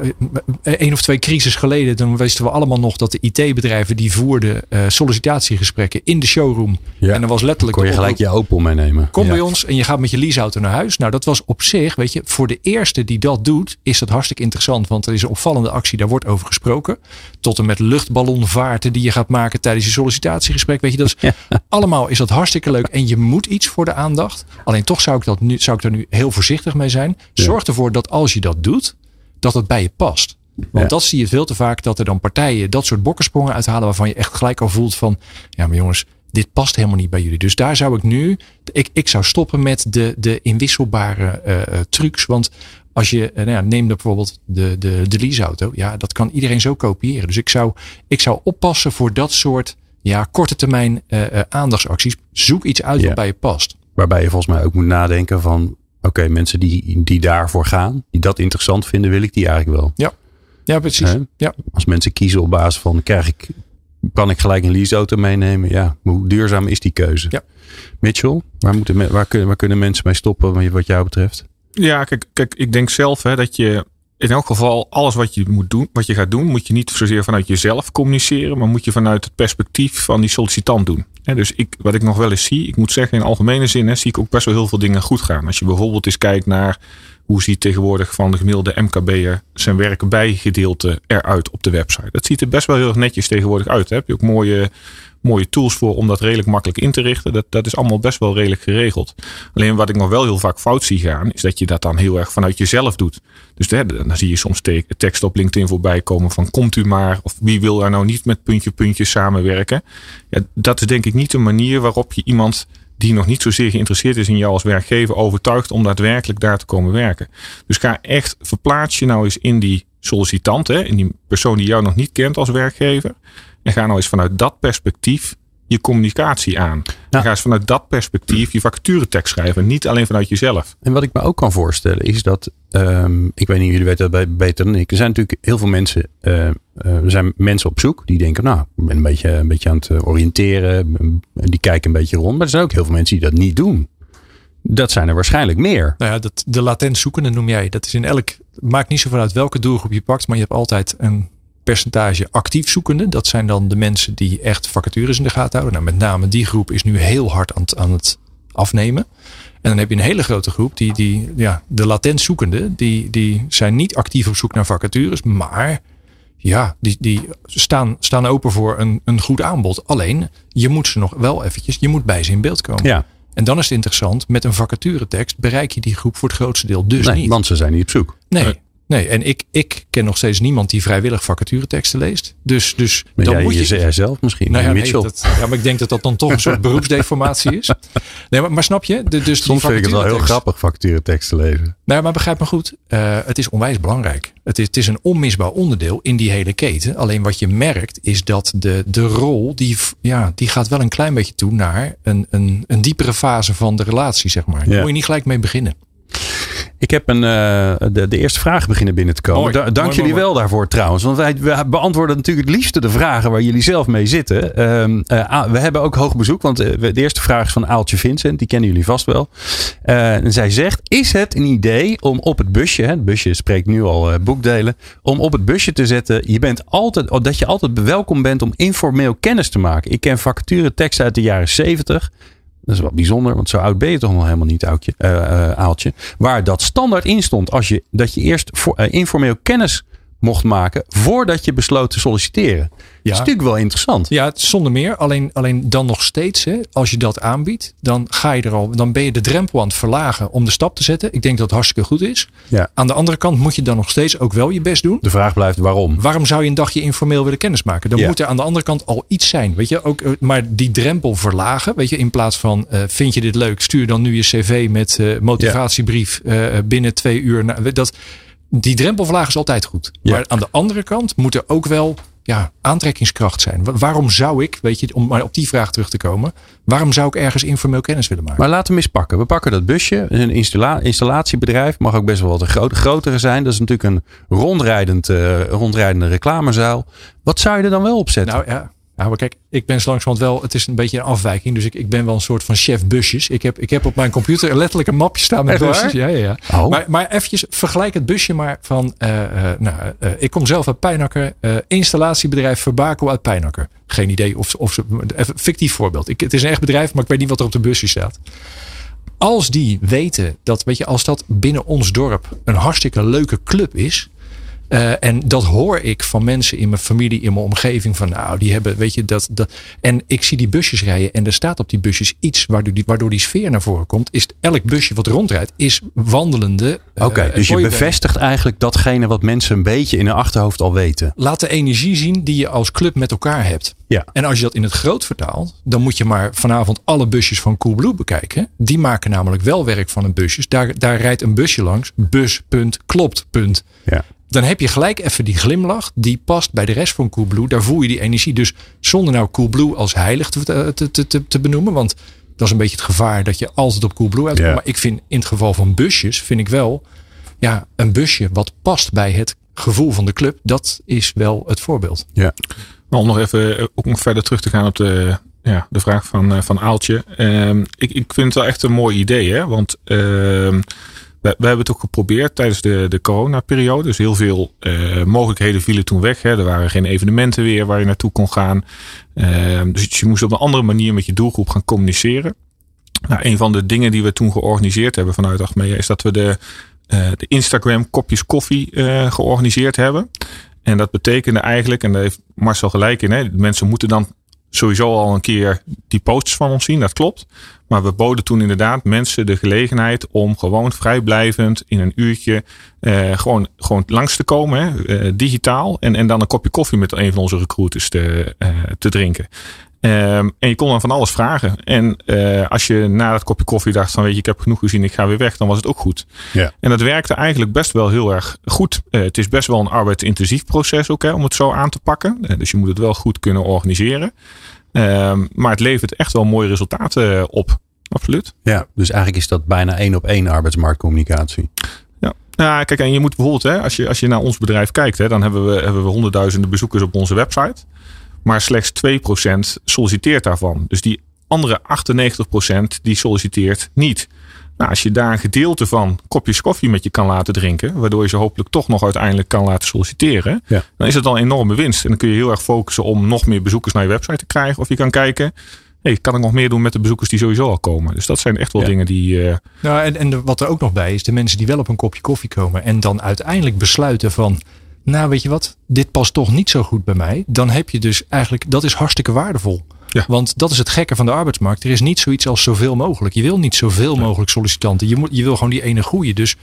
één of twee crisis geleden, dan wisten we allemaal nog dat de IT-bedrijven die voerden uh, sollicitatiegesprekken in de showroom. Ja. En dan was letterlijk. Kon je gelijk je Opel meenemen. Kom ja. bij ons en je gaat met je leaseauto naar huis. Nou, dat was op zich, weet je, voor de eerste die dat doet, is dat hartstikke interessant. Want er is een opvallende actie, daar wordt over gesproken. Tot en met luchtballonvaarten die je gaat maken tijdens je sollicitatiegesprek. Weet je, dat is ja. allemaal is dat hartstikke leuk. En je moet iets voor de aandacht. Alleen toch zou ik, dat nu, zou ik daar nu heel voorzichtig mee zijn. Zorg ervoor dat als je dat doet, dat het bij je past. Want ja. dat zie je veel te vaak, dat er dan partijen dat soort bokkensprongen uithalen waarvan je echt gelijk al voelt van, ja maar jongens, dit past helemaal niet bij jullie. Dus daar zou ik nu, ik, ik zou stoppen met de, de inwisselbare uh, trucs. Want als je, uh, nou ja, neem bijvoorbeeld de, de, de leaseauto, ja, dat kan iedereen zo kopiëren. Dus ik zou, ik zou oppassen voor dat soort ja, korte termijn uh, aandachtsacties. Zoek iets uit Ja. wat bij je past. Waarbij je volgens mij ook moet nadenken van... Oké, mensen die, die daarvoor gaan, die dat interessant vinden, wil ik die eigenlijk wel. Ja, precies. Hè? Ja. Als mensen kiezen op basis van, krijg ik, kan ik gelijk een leaseauto meenemen? Ja, hoe duurzaam is die keuze? Ja. Mitchell, waar, moeten, waar, kunnen, waar kunnen mensen mee stoppen wat jou betreft? Ja, kijk, kijk ik denk zelf hè, dat je in elk geval alles wat je moet doen, wat je gaat doen, moet je niet zozeer vanuit jezelf communiceren, maar moet je vanuit het perspectief van die sollicitant doen. Dus ik, wat ik nog wel eens zie, ik moet zeggen in algemene zin, hè, zie ik ook best wel heel veel dingen goed gaan. Als je bijvoorbeeld eens kijkt naar hoe ziet tegenwoordig van de gemiddelde MKB'er zijn werk bijgedeelte eruit op de website. Dat ziet er best wel heel netjes tegenwoordig uit. Hè. Heb je ook mooie, mooie tools voor om dat redelijk makkelijk in te richten. Dat, dat is allemaal best wel redelijk geregeld. Alleen wat ik nog wel heel vaak fout zie gaan, is dat je dat dan heel erg vanuit jezelf doet. Dus dan zie je soms te- tekst op LinkedIn voorbij komen van komt u maar, of wie wil daar nou niet met puntje puntje samenwerken. Ja, dat is denk ik niet de manier waarop je iemand die nog niet zozeer geïnteresseerd is in jou als werkgever overtuigt om daadwerkelijk daar te komen werken. Dus ga echt, verplaats je nou eens in die sollicitant, hè, in die persoon die jou nog niet kent als werkgever. En ga nou eens vanuit dat perspectief je communicatie aan. En ga eens vanuit dat perspectief je vacaturetekst schrijven. Niet alleen vanuit jezelf. En wat ik me ook kan voorstellen is dat, ehm, ik weet niet, jullie weten dat beter dan ik. Er zijn natuurlijk heel veel mensen, er zijn mensen op zoek die denken, nou, ik ben een beetje, een beetje aan het eh, oriënteren. Die kijken een beetje rond. Maar er zijn ook heel veel mensen die dat niet doen. Dat zijn er waarschijnlijk meer. Nou ja, dat, de latent zoekende noem jij. Dat is in elk. Maakt niet zoveel uit welke doelgroep je pakt, maar je hebt altijd een percentage actief zoekende. Dat zijn dan de mensen die echt vacatures in de gaten houden. Nou, met name die groep is nu heel hard aan het, aan het afnemen. En dan heb je een hele grote groep die, die ja, de latent zoekende, die, die zijn niet actief op zoek naar vacatures, maar ja, die, die staan, staan open voor een, een goed aanbod. Alleen, je moet ze nog wel eventjes, je moet bij ze in beeld komen. Ja, En dan is het interessant, met een vacaturetekst bereik je die groep voor het grootste deel dus nee, niet. want ze zijn niet op zoek. Nee, Nee. nee. En ik, ik ken nog steeds niemand die vrijwillig vacatureteksten leest. Dus, dus Maar dan jij, moet je... jezelf misschien, Nou ja, nee, dat, ja, maar ik denk dat dat dan toch een soort beroepsdeformatie is. Nee, maar, maar snap je? De, dus die Soms vind ik het wel heel grappig vacaturetekst te lezen. Nou, maar begrijp me goed. eh, het is onwijs belangrijk. Het is, het is een onmisbaar onderdeel in die hele keten. Alleen wat je merkt is dat de, de rol, die, ja, die gaat wel een klein beetje toe naar een, een, een diepere fase van de relatie, zeg maar. Daar Ja. moet je niet gelijk mee beginnen. Ik heb een, eh, de, de eerste vragen beginnen binnen te komen. Mooi. Da- dank Mooi, jullie mooi, wel daarvoor trouwens. Want wij, we beantwoorden natuurlijk het liefste de vragen waar jullie zelf mee zitten. Ehm, eh, we hebben ook hoog bezoek. Want eh, de eerste vraag is van Aaltje Vincent. Die kennen jullie vast wel. En zij zegt, is het een idee om op het busje. Hè, het busje spreekt nu al boekdelen. Om op het busje te zetten. Je bent altijd, oh, dat je altijd welkom bent om informeel kennis te maken. Ik ken vacature teksten uit de jaren 70. Dat is wel bijzonder, want zo oud ben je toch nog helemaal niet, oudje, eh, eh, Aaltje. Waar dat standaard in stond, als je, dat je eerst eh, informeel kennis mocht maken voordat je besloot te solliciteren. Dat is natuurlijk wel interessant. Ja, zonder meer. Alleen, alleen dan nog steeds, hè, als je dat aanbiedt, dan ga je er al, dan ben je de drempel aan het verlagen om de stap te zetten. Ik denk dat het hartstikke goed is. Ja. Aan de andere kant moet je dan nog steeds ook wel je best doen. De vraag blijft waarom. Waarom zou je een dagje informeel willen kennismaken? Dan Ja. moet er aan de andere kant al iets zijn. Weet je, ook, eh, maar die drempel verlagen. Weet je, in plaats van eh, vind je dit leuk, stuur dan nu je cv met eh, motivatiebrief binnen twee uur. naar- dat, die drempel verlagen is altijd goed. Ja. Maar aan de andere kant moet er ook wel ja, aantrekkingskracht zijn. Wa- Waarom zou ik, weet je, om maar op die vraag terug te komen, waarom zou ik ergens informeel kennis willen maken? Maar laten we hem eens pakken. We pakken dat busje. Een installa- installatiebedrijf. Mag ook best wel wat een grote, grotere zijn. Dat is natuurlijk een rondrijdend, eh, rondrijdende reclamezaal. Wat zou je er dan wel op zetten? Nou ja. Ja, maar kijk, ik ben langzamerhand wel, het is een beetje een afwijking. Dus ik, ik ben wel een soort van chef busjes. Ik heb, ik heb op mijn computer letterlijk een mapje staan met busjes. Ja, ja, ja. Oh. Maar, maar eventjes, vergelijk het busje maar van, eh, eh, nou, eh, ik kom zelf uit Pijnakker. installatiebedrijf Verbaco uit Pijnakker. Geen idee of, ze- of ze, even fictief voorbeeld. Ik, het is een echt bedrijf, maar ik weet niet wat er op de busje staat. Als die weten dat, weet je, als dat binnen ons dorp een hartstikke leuke club is. Eh, en dat hoor ik van mensen in mijn familie, in mijn omgeving. Van nou, die hebben, weet je, dat. dat en ik zie die busjes rijden. En er staat op die busjes iets waardoor die, waardoor die sfeer naar voren komt. Is elk busje wat rondrijdt, is wandelende. eh, Oké, dus je bevestigt eigenlijk datgene wat mensen een beetje in hun achterhoofd al weten. Laat de energie zien die je als club met elkaar hebt. Ja. En als je dat in het groot vertaalt, dan moet je maar vanavond alle busjes van Coolblue bekijken. Die maken namelijk wel werk van een busjes. Daar, daar rijdt een busje langs. Bus, punt, klopt, punt. Ja. Dan heb je gelijk even die glimlach. Die past bij de rest van Coolblue. Daar voel je die energie. Dus zonder nou Coolblue als heilig te, te, te, te, te benoemen. Want dat is een beetje het gevaar dat je altijd op Coolblue uitkomt. Maar ik vind in het geval van busjes, vind ik wel ja, een busje wat past bij het gevoel van de club. Dat is wel het voorbeeld. Ja. Maar om nog even eh, ook nog verder terug te gaan op de, ja, de vraag van, eh, van Aaltje. Ehm, ik, ik vind het wel echt een mooi idee. Hè? Want ehm, we, we hebben het ook geprobeerd tijdens de, de coronaperiode. Dus heel veel eh, mogelijkheden vielen toen weg. Hè? Er waren geen evenementen weer waar je naartoe kon gaan. Ehm, dus je moest op een andere manier met je doelgroep gaan communiceren. Nou, een van de dingen die we toen georganiseerd hebben vanuit Achmea is dat we de, eh, de Instagram kopjes koffie eh, georganiseerd hebben. En dat betekende eigenlijk, en daar heeft Marcel gelijk in, hè, mensen moeten dan sowieso al een keer die posts van ons zien, dat klopt. Maar we boden toen inderdaad mensen de gelegenheid om gewoon vrijblijvend in een uurtje eh, gewoon, gewoon langs te komen, hè, eh, digitaal. En, en dan een kopje koffie met een van onze recruiters te, eh, te drinken. Ehm, en je kon dan van alles vragen. En als je na dat kopje koffie dacht van weet je, ik heb genoeg gezien, ik ga weer weg, dan was het ook goed. Ja. En dat werkte eigenlijk best wel heel erg goed. Het is best wel een arbeidsintensief proces ook, hè, om het zo aan te pakken. Dus je moet het wel goed kunnen organiseren. Ehm, maar het levert echt wel mooie resultaten eh, op. Absoluut. ja, dus eigenlijk is dat bijna één op één arbeidsmarktcommunicatie. Ja. ja, kijk, en je moet bijvoorbeeld, hè, als, je, als je naar ons bedrijf kijkt, hè, dan hebben we, hebben we honderdduizenden bezoekers op onze website. Maar slechts 2% solliciteert daarvan. Dus die andere 98% die solliciteert niet. Nou, als je daar een gedeelte van kopjes koffie met je kan laten drinken, waardoor je ze hopelijk toch nog uiteindelijk kan laten solliciteren, Ja. dan is het al een enorme winst. En dan kun je heel erg focussen om nog meer bezoekers naar je website te krijgen. Of je kan kijken, hey, kan ik nog meer doen met de bezoekers die sowieso al komen? Dus dat zijn echt wel Ja. dingen die. eh, Nou, en, en wat er ook nog bij is, de mensen die wel op een kopje koffie komen en dan uiteindelijk besluiten van, nou weet je wat, dit past toch niet zo goed bij mij. Dan heb je dus eigenlijk, dat is hartstikke waardevol. Ja. Want dat is het gekke van de arbeidsmarkt. Er is niet zoiets als zoveel mogelijk. Je wil niet zoveel mogelijk sollicitanten. Je, moet, je wil gewoon die ene goeie. Dus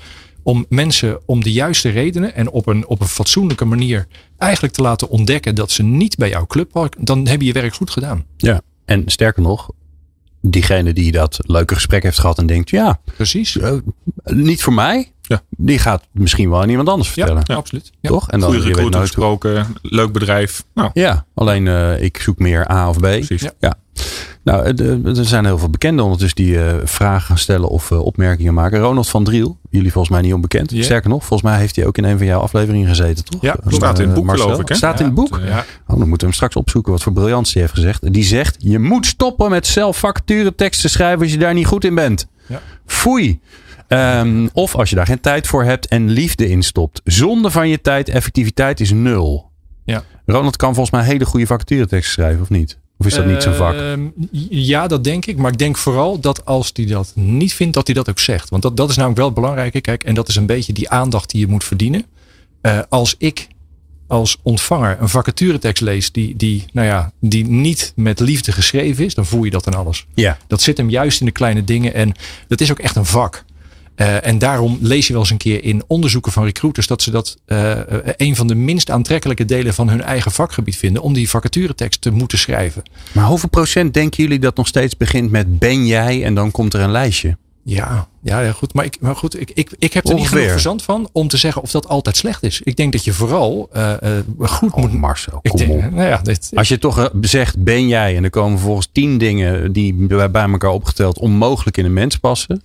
om mensen om de juiste redenen en op een, op een fatsoenlijke manier eigenlijk te laten ontdekken dat ze niet bij jouw club pakken, dan heb je je werk goed gedaan. Ja. En sterker nog, diegene die dat leuke gesprek heeft gehad en denkt, ja, Precies. eh, niet voor mij. Ja. Die gaat misschien wel aan iemand anders Ja, vertellen. absoluut. Ja. Toch? En dan weet recruiter gesproken, leuk bedrijf. Nou, Ja, alleen eh, ik zoek meer A of B. precies. Ja. Ja. Nou, eh, er zijn heel veel bekenden ondertussen die eh, vragen gaan stellen of opmerkingen maken. Ronald van Driel, jullie volgens mij niet onbekend. Ja. Sterker nog, volgens mij heeft hij ook in een van jouw afleveringen gezeten, toch? Ja, staat in het boek, Marcel. geloof ik, hè? Staat in het boek? Ja, Ja. Oh, dan moeten we hem straks opzoeken wat voor briljants hij heeft gezegd. Die zegt, je moet stoppen met zelf vacatureteksten schrijven als je daar niet goed in bent. Ja. Foei. Ehm, of als je daar geen tijd voor hebt en liefde in stopt. Zonde van je tijd, effectiviteit is nul. Ja. Ronald kan volgens mij hele goede vacatureteksten schrijven, of niet? Of is dat niet zijn vak? Ehm, ja, dat denk ik. Maar ik denk vooral dat als hij dat niet vindt, dat hij dat ook zegt. Want dat, dat is namelijk wel het belangrijke. Kijk, en dat is een beetje die aandacht die je moet verdienen. Eh, als ik als ontvanger een vacaturetekst leest die, die, nou ja, die niet met liefde geschreven is, dan voel je dat in alles. Ja. Dat zit hem juist in de kleine dingen en dat is ook echt een vak. Uh, en daarom lees je wel eens een keer in onderzoeken van recruiters dat ze dat uh, een van de minst aantrekkelijke delen van hun eigen vakgebied vinden om die vacaturetekst te moeten schrijven. Maar hoeveel procent denken jullie dat nog steeds begint met ben jij en dan komt er een lijstje? Ja, ja, goed. Maar, ik, maar goed, ik, ik, ik heb er Ongeveer. niet genoeg verzand van om te zeggen of dat altijd slecht is. Ik denk dat je vooral uh, uh, goed oh, moet... Marcel, ik kom denk, op. Nou ja, dit, Als je toch zegt ben jij en er komen vervolgens tien dingen die bij elkaar opgeteld onmogelijk in een mens passen.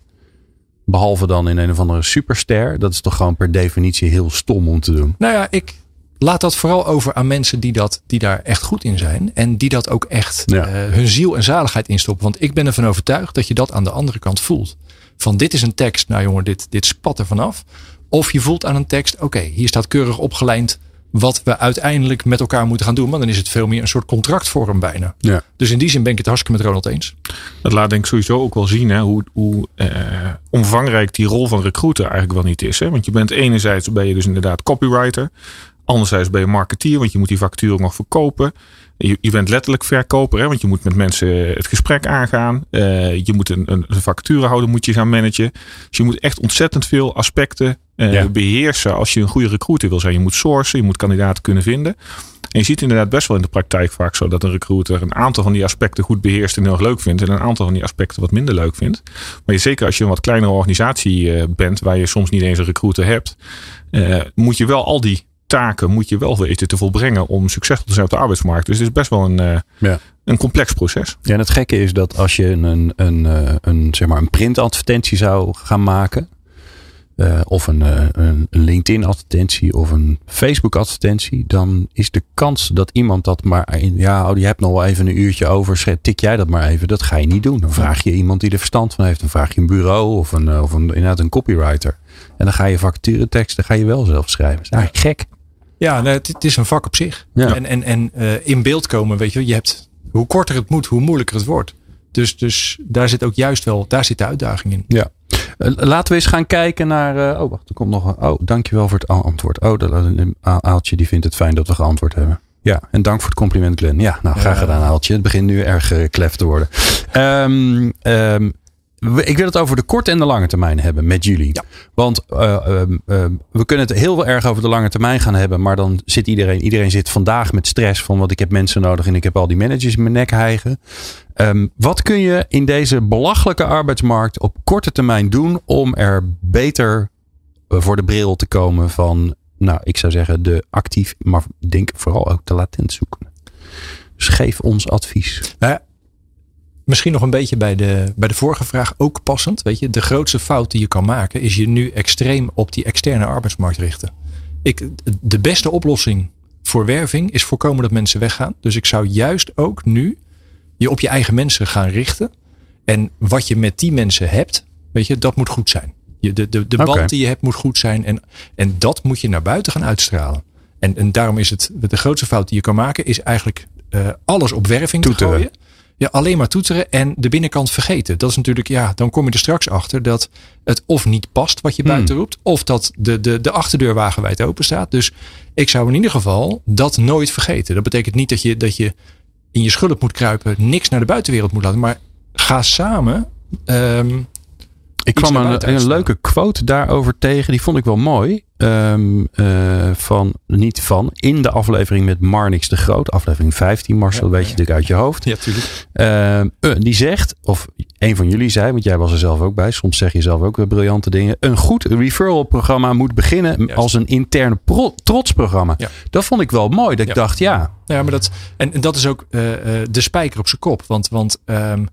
Behalve dan in een of andere superster. Dat is toch gewoon per definitie heel stom om te doen. Nou ja, ik laat dat vooral over aan mensen die, dat, die daar echt goed in zijn. En die dat ook echt Ja. uh, hun ziel en zaligheid instoppen. Want ik ben ervan overtuigd dat je dat aan de andere kant voelt. Van dit is een tekst, nou jongen, dit, dit spat er vanaf. Of je voelt aan een tekst, oké, hier staat keurig opgelijnd wat we uiteindelijk met elkaar moeten gaan doen. Maar dan is het veel meer een soort contractvorm bijna. Ja. Dus in die zin ben ik het hartstikke met Ronald eens. Dat laat denk ik sowieso ook wel zien hè, hoe, hoe uh, omvangrijk die rol van recruiter eigenlijk wel niet is. Hè? Want je bent enerzijds ben je dus inderdaad copywriter. Anderzijds ben je marketeer, want je moet die factuur nog verkopen. Je, je bent letterlijk verkoper, hè, want je moet met mensen het gesprek aangaan. Uh, je moet een, een, een vacaturehouder moet je gaan managen. Dus je moet echt ontzettend veel aspecten uh, ja. beheersen als je een goede recruiter wil zijn. Je moet sourcen, je moet kandidaten kunnen vinden. En je ziet inderdaad best wel in de praktijk vaak zo dat een recruiter een aantal van die aspecten goed beheerst en heel erg leuk vindt. En een aantal van die aspecten wat minder leuk vindt. Maar je, zeker als je een wat kleinere organisatie uh, bent, waar je soms niet eens een recruiter hebt, moet je wel al die taken moet je wel weten te volbrengen om succesvol te zijn op de arbeidsmarkt. Dus het is best wel een, uh, ja. een complex proces. Ja, en het gekke is dat als je een, een, een, een, zeg maar een printadvertentie zou gaan maken. Uh, of een, uh, een LinkedIn advertentie of een Facebook advertentie. Dan is de kans dat iemand dat maar in, ja, oh, je hebt nog wel even een uurtje over. Tik jij dat maar even. Dat ga je niet doen. Dan vraag je iemand die er verstand van heeft. Dan vraag je een bureau of een, of een, inderdaad een copywriter. En dan ga je vacatureteksten ga je wel zelf schrijven. Dat is eigenlijk gek. Ja, nee, het, het, is een vak op zich. Ja. En, en, en uh, in beeld komen, weet je, je hebt hoe korter het moet, hoe moeilijker het wordt. Dus, dus daar zit ook juist wel, daar zit de uitdaging in. Ja. Uh, laten we eens gaan kijken naar. Uh, oh, wacht, er komt nog een. Oh, dankjewel voor het antwoord. Oh, de, Aaltje die vindt het fijn dat we geantwoord hebben. Ja, en dank voor het compliment, Glenn. Ja, nou, graag gedaan, Aaltje. Het begint nu erg uh, klef te worden. Um, um, ik wil het over de korte en de lange termijn hebben met jullie. Ja. Want uh, uh, uh, we kunnen het heel erg over de lange termijn gaan hebben. Maar dan zit iedereen, iedereen zit vandaag met stress van wat ik heb mensen nodig en ik heb al die managers in mijn nek hijgen. Um, wat kun je in deze belachelijke arbeidsmarkt op korte termijn doen om er beter voor de bril te komen van, nou, ik zou zeggen, de actief, maar denk vooral ook de latent zoeken. Dus geef ons advies. Nou ja, Misschien nog een beetje bij de, bij de vorige vraag ook passend. Weet je, de grootste fout die je kan maken is je nu extreem op die externe arbeidsmarkt richten. Ik, de beste oplossing voor werving is voorkomen dat mensen weggaan. Dus ik zou juist ook nu je op je eigen mensen gaan richten. En wat je met die mensen hebt, weet je, dat moet goed zijn. Je, de de, de band die je hebt moet goed zijn. En, en dat moet je naar buiten gaan uitstralen. En, en daarom is het de grootste fout die je kan maken, is eigenlijk uh, alles op werving Toeteren. te gooien. Ja, alleen maar toeteren en de binnenkant vergeten. Dat is natuurlijk, ja, dan kom je er straks achter dat het of niet past wat je Hmm. buiten roept, of dat de, de, de achterdeur wagenwijd open staat. Dus ik zou in ieder geval dat nooit vergeten. Dat betekent niet dat je, dat je in je schulp moet kruipen, niks naar de buitenwereld moet laten, maar ga samen. Um, Ik kwam een, een, leuke quote daarover tegen. Die vond ik wel mooi. Um, uh, van, niet van, in de aflevering met Marnix de Groot. Aflevering 15, Marcel, Ja, weet je natuurlijk uit je hoofd. ja, tuurlijk. Uh, uh, die zegt, of een van jullie zei, want jij was er zelf ook bij. Soms zeg je zelf ook weer briljante dingen. Een goed referral programma moet beginnen Juist. als een interne pro- trotsprogramma. Ja. Dat vond ik wel mooi. Dat ik dacht, ja, Ja, maar dat, en, en dat is ook uh, de spijker op zijn kop. Want, want um,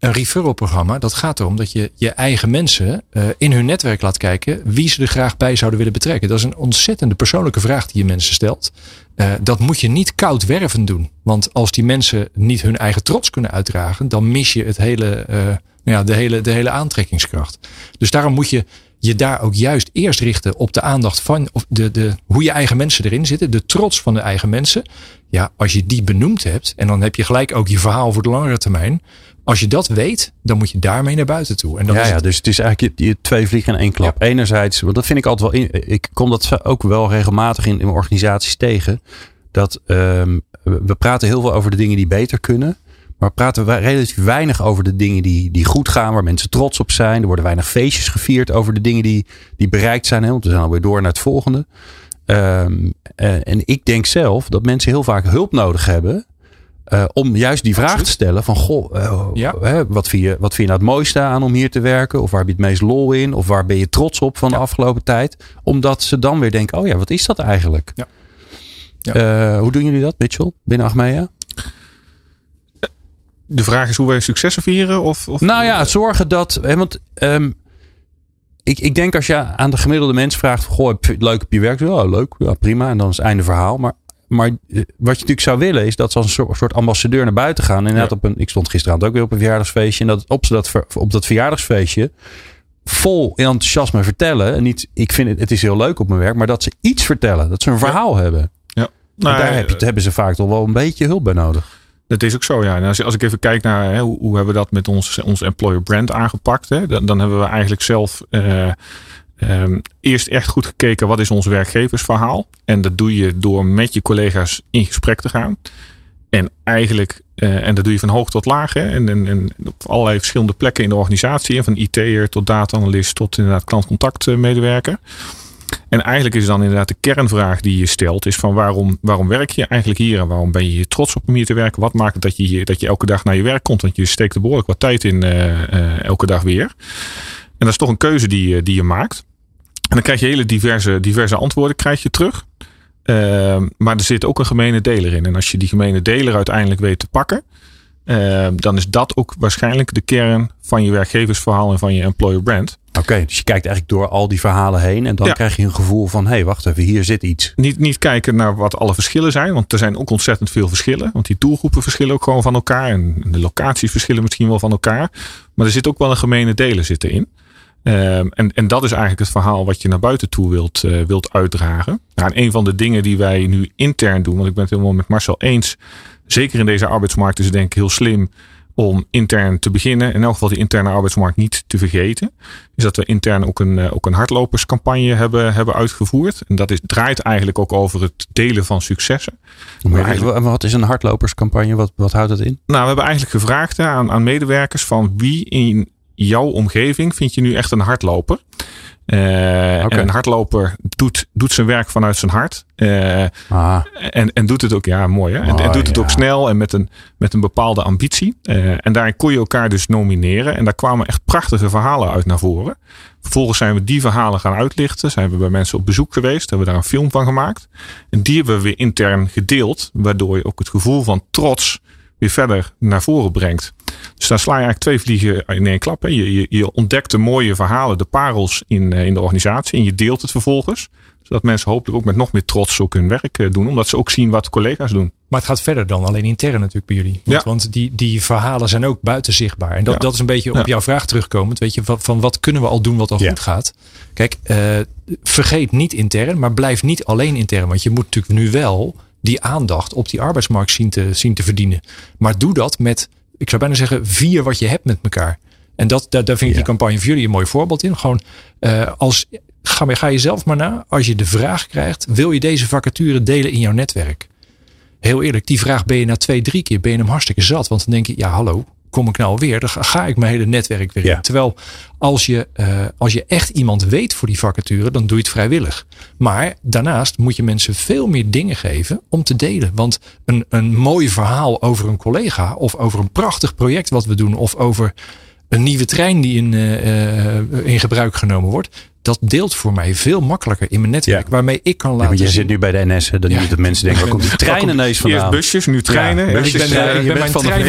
een referral programma, dat gaat erom dat je je eigen mensen uh, in hun netwerk laat kijken wie ze er graag bij zouden willen betrekken. Dat is een ontzettende persoonlijke vraag die je mensen stelt. Uh, dat moet je niet koud werven doen. Want als die mensen niet hun eigen trots kunnen uitdragen, dan mis je het hele, uh, ja, de, hele, de hele aantrekkingskracht. Dus daarom moet je je daar ook juist eerst richten op de aandacht van of de, de, hoe je eigen mensen erin zitten. De trots van de eigen mensen. Ja, als je die benoemd hebt. En dan heb je gelijk ook je verhaal voor de langere termijn. Als je dat weet, dan moet je daarmee naar buiten toe. En ja, ja, dus het is eigenlijk je, je twee vliegen in één klap. Enerzijds, want dat vind ik altijd wel. In, ik kom dat ook wel regelmatig in, in organisaties tegen. Dat ehm, we praten heel veel over de dingen die beter kunnen. Maar praten we- relatief weinig over de dingen die, die goed gaan, waar mensen trots op zijn. Er worden weinig feestjes gevierd over de dingen die, die bereikt zijn. Hè, want we zijn alweer door naar het volgende. Ehm, eh, en ik denk zelf dat mensen heel vaak hulp nodig hebben. Eh, om juist die vraag te stellen van goh, eh, Ja. hè, wat, vind je, wat vind je nou het mooiste aan om hier te werken? Of waar heb je het meest lol in? Of waar ben je trots op van de afgelopen tijd? Omdat ze dan weer denken, oh ja, wat is dat eigenlijk? Ja. Ja. Eh, hoe doen jullie dat, Mitchell, binnen Achmea? De vraag is hoe wij successen vieren? Of, of Nou ja, zorgen dat. Hè, want ehm, ik, ik denk als je aan de gemiddelde mens vraagt: Goh, heb je het leuk op je werk? Ja, leuk, ja, prima. En dan is het einde verhaal. Maar, maar eh, wat je natuurlijk zou willen is dat ze als een soort, ambassadeur naar buiten gaan. Inderdaad, op een, ik stond gisteravond ook weer op een verjaardagsfeestje. En dat op, ze dat, op dat verjaardagsfeestje vol enthousiasme vertellen. En niet, ik vind het, het is heel leuk op mijn werk, maar dat ze iets vertellen. Dat ze een verhaal hebben. Nou, en daar heb je, hebben ze vaak toch wel een beetje hulp bij nodig. Dat is ook zo, ja. En als, als ik even kijk naar hè, hoe, hoe hebben we dat met ons, ons employer brand aangepakt, hè, dan, dan hebben we eigenlijk zelf eh, ehm, eerst echt goed gekeken wat is ons werkgeversverhaal. En dat doe je door met je collega's in gesprek te gaan. En eigenlijk, eh, en dat doe je van hoog tot laag, hè, en, en, op allerlei verschillende plekken in de organisatie, van IT'er tot data-analyst tot inderdaad klantcontactmedewerker. En eigenlijk is dan inderdaad de kernvraag die je stelt, is van waarom, waarom werk je eigenlijk hier en waarom ben je hier trots op om hier te werken? Wat maakt het dat je, hier, dat je elke dag naar je werk komt? Want je steekt er behoorlijk wat tijd in eh, eh, elke dag weer. En dat is toch een keuze die, die je maakt. En dan krijg je hele diverse, diverse antwoorden krijg je terug. Ehm, maar er zit ook een gemene deler in. En als je die gemene deler uiteindelijk weet te pakken, ehm, dan is dat ook waarschijnlijk de kern van je werkgeversverhaal en van je employer brand. Oké, dus je kijkt eigenlijk door al die verhalen heen. En dan Ja. krijg je een gevoel van: hé, hey, wacht even, hier zit iets. Niet, niet kijken naar wat alle verschillen zijn, want er zijn ook ontzettend veel verschillen. Want die doelgroepen verschillen ook gewoon van elkaar en de locaties verschillen misschien wel van elkaar. Maar er zit ook wel een gemene delen zitten in. Ehm, en, en dat is eigenlijk het verhaal wat je naar buiten toe wilt, eh, wilt uitdragen. Nou, en een van de dingen die wij nu intern doen, want ik ben het helemaal met Marcel eens. Zeker in deze arbeidsmarkt is het denk ik heel slim om intern te beginnen. In elk geval die interne arbeidsmarkt niet te vergeten. Is dat we intern ook een, eh, ook een hardloperscampagne hebben, hebben uitgevoerd. En dat is, draait eigenlijk ook over het delen van successen. Maar wat is een hardloperscampagne? Wat, wat houdt dat in? Nou, we hebben eigenlijk gevraagd hè, aan, aan medewerkers van wie in jouw omgeving vind je nu echt een hardloper? Eh. En een hardloper doet, doet zijn werk vanuit zijn hart. Eh, Ah, en, en doet het ook, ja, mooi hè. En, en Oh, doet het ja. ook snel en met een, met een bepaalde ambitie. Eh, en daarin kon je elkaar dus nomineren. En daar kwamen echt prachtige verhalen uit naar voren. Vervolgens zijn we die verhalen gaan uitlichten. Zijn we bij mensen op bezoek geweest. Hebben we daar een film van gemaakt. En die hebben we weer intern gedeeld. Waardoor je ook het gevoel van trots weer verder naar voren brengt. Dus daar sla je eigenlijk twee vliegen in één klap. Hè. Je, je, je ontdekt de mooie verhalen, de parels in, eh, in de organisatie. En je deelt het vervolgens. Zodat mensen hopelijk ook met nog meer trots ook hun werk eh, doen. Omdat ze ook zien wat collega's doen. Maar het gaat verder dan alleen intern natuurlijk bij jullie. Want, Ja. want die, die verhalen zijn ook buiten zichtbaar. En dat, Ja. dat is een beetje op Ja. jouw vraag terugkomend. Weet je, van, van wat kunnen we al doen wat al goed gaat? Kijk, eh, vergeet niet intern, maar blijf niet alleen intern. Want je moet natuurlijk nu wel die aandacht op die arbeidsmarkt zien te, zien te verdienen. Maar doe dat met, ik zou bijna zeggen, vier wat je hebt met elkaar. En dat, daar, daar vind ik Ja. die campagne voor jullie een mooi voorbeeld in. Gewoon eh, als, ga, ga je zelf maar na. Als je de vraag krijgt, wil je deze vacature delen in jouw netwerk? heel eerlijk, die vraag ben je na twee, drie keer ben je hem hartstikke zat. Want dan denk je, ja hallo, kom ik nou alweer? Dan ga- ik mijn hele netwerk weer in. Ja. Terwijl als je, eh, als je echt iemand weet voor die vacature, dan doe je het vrijwillig. Maar daarnaast moet je mensen veel meer dingen geven om te delen. Want een, een mooi verhaal over een collega of over een prachtig project wat we doen of over een nieuwe trein die in, eh, eh, in gebruik genomen wordt. Dat deelt voor mij veel makkelijker in mijn netwerk. Ja. Waarmee ik kan ja, laten want je zien. zit nu bij de NS. Hè, dan Ja. niet dat mensen denken, waar komt die trein ineens vandaan? Eerst busjes, nu treinen. Ja, Ja, busjes, ik ben, eh, ik je ben bent mijn van de trein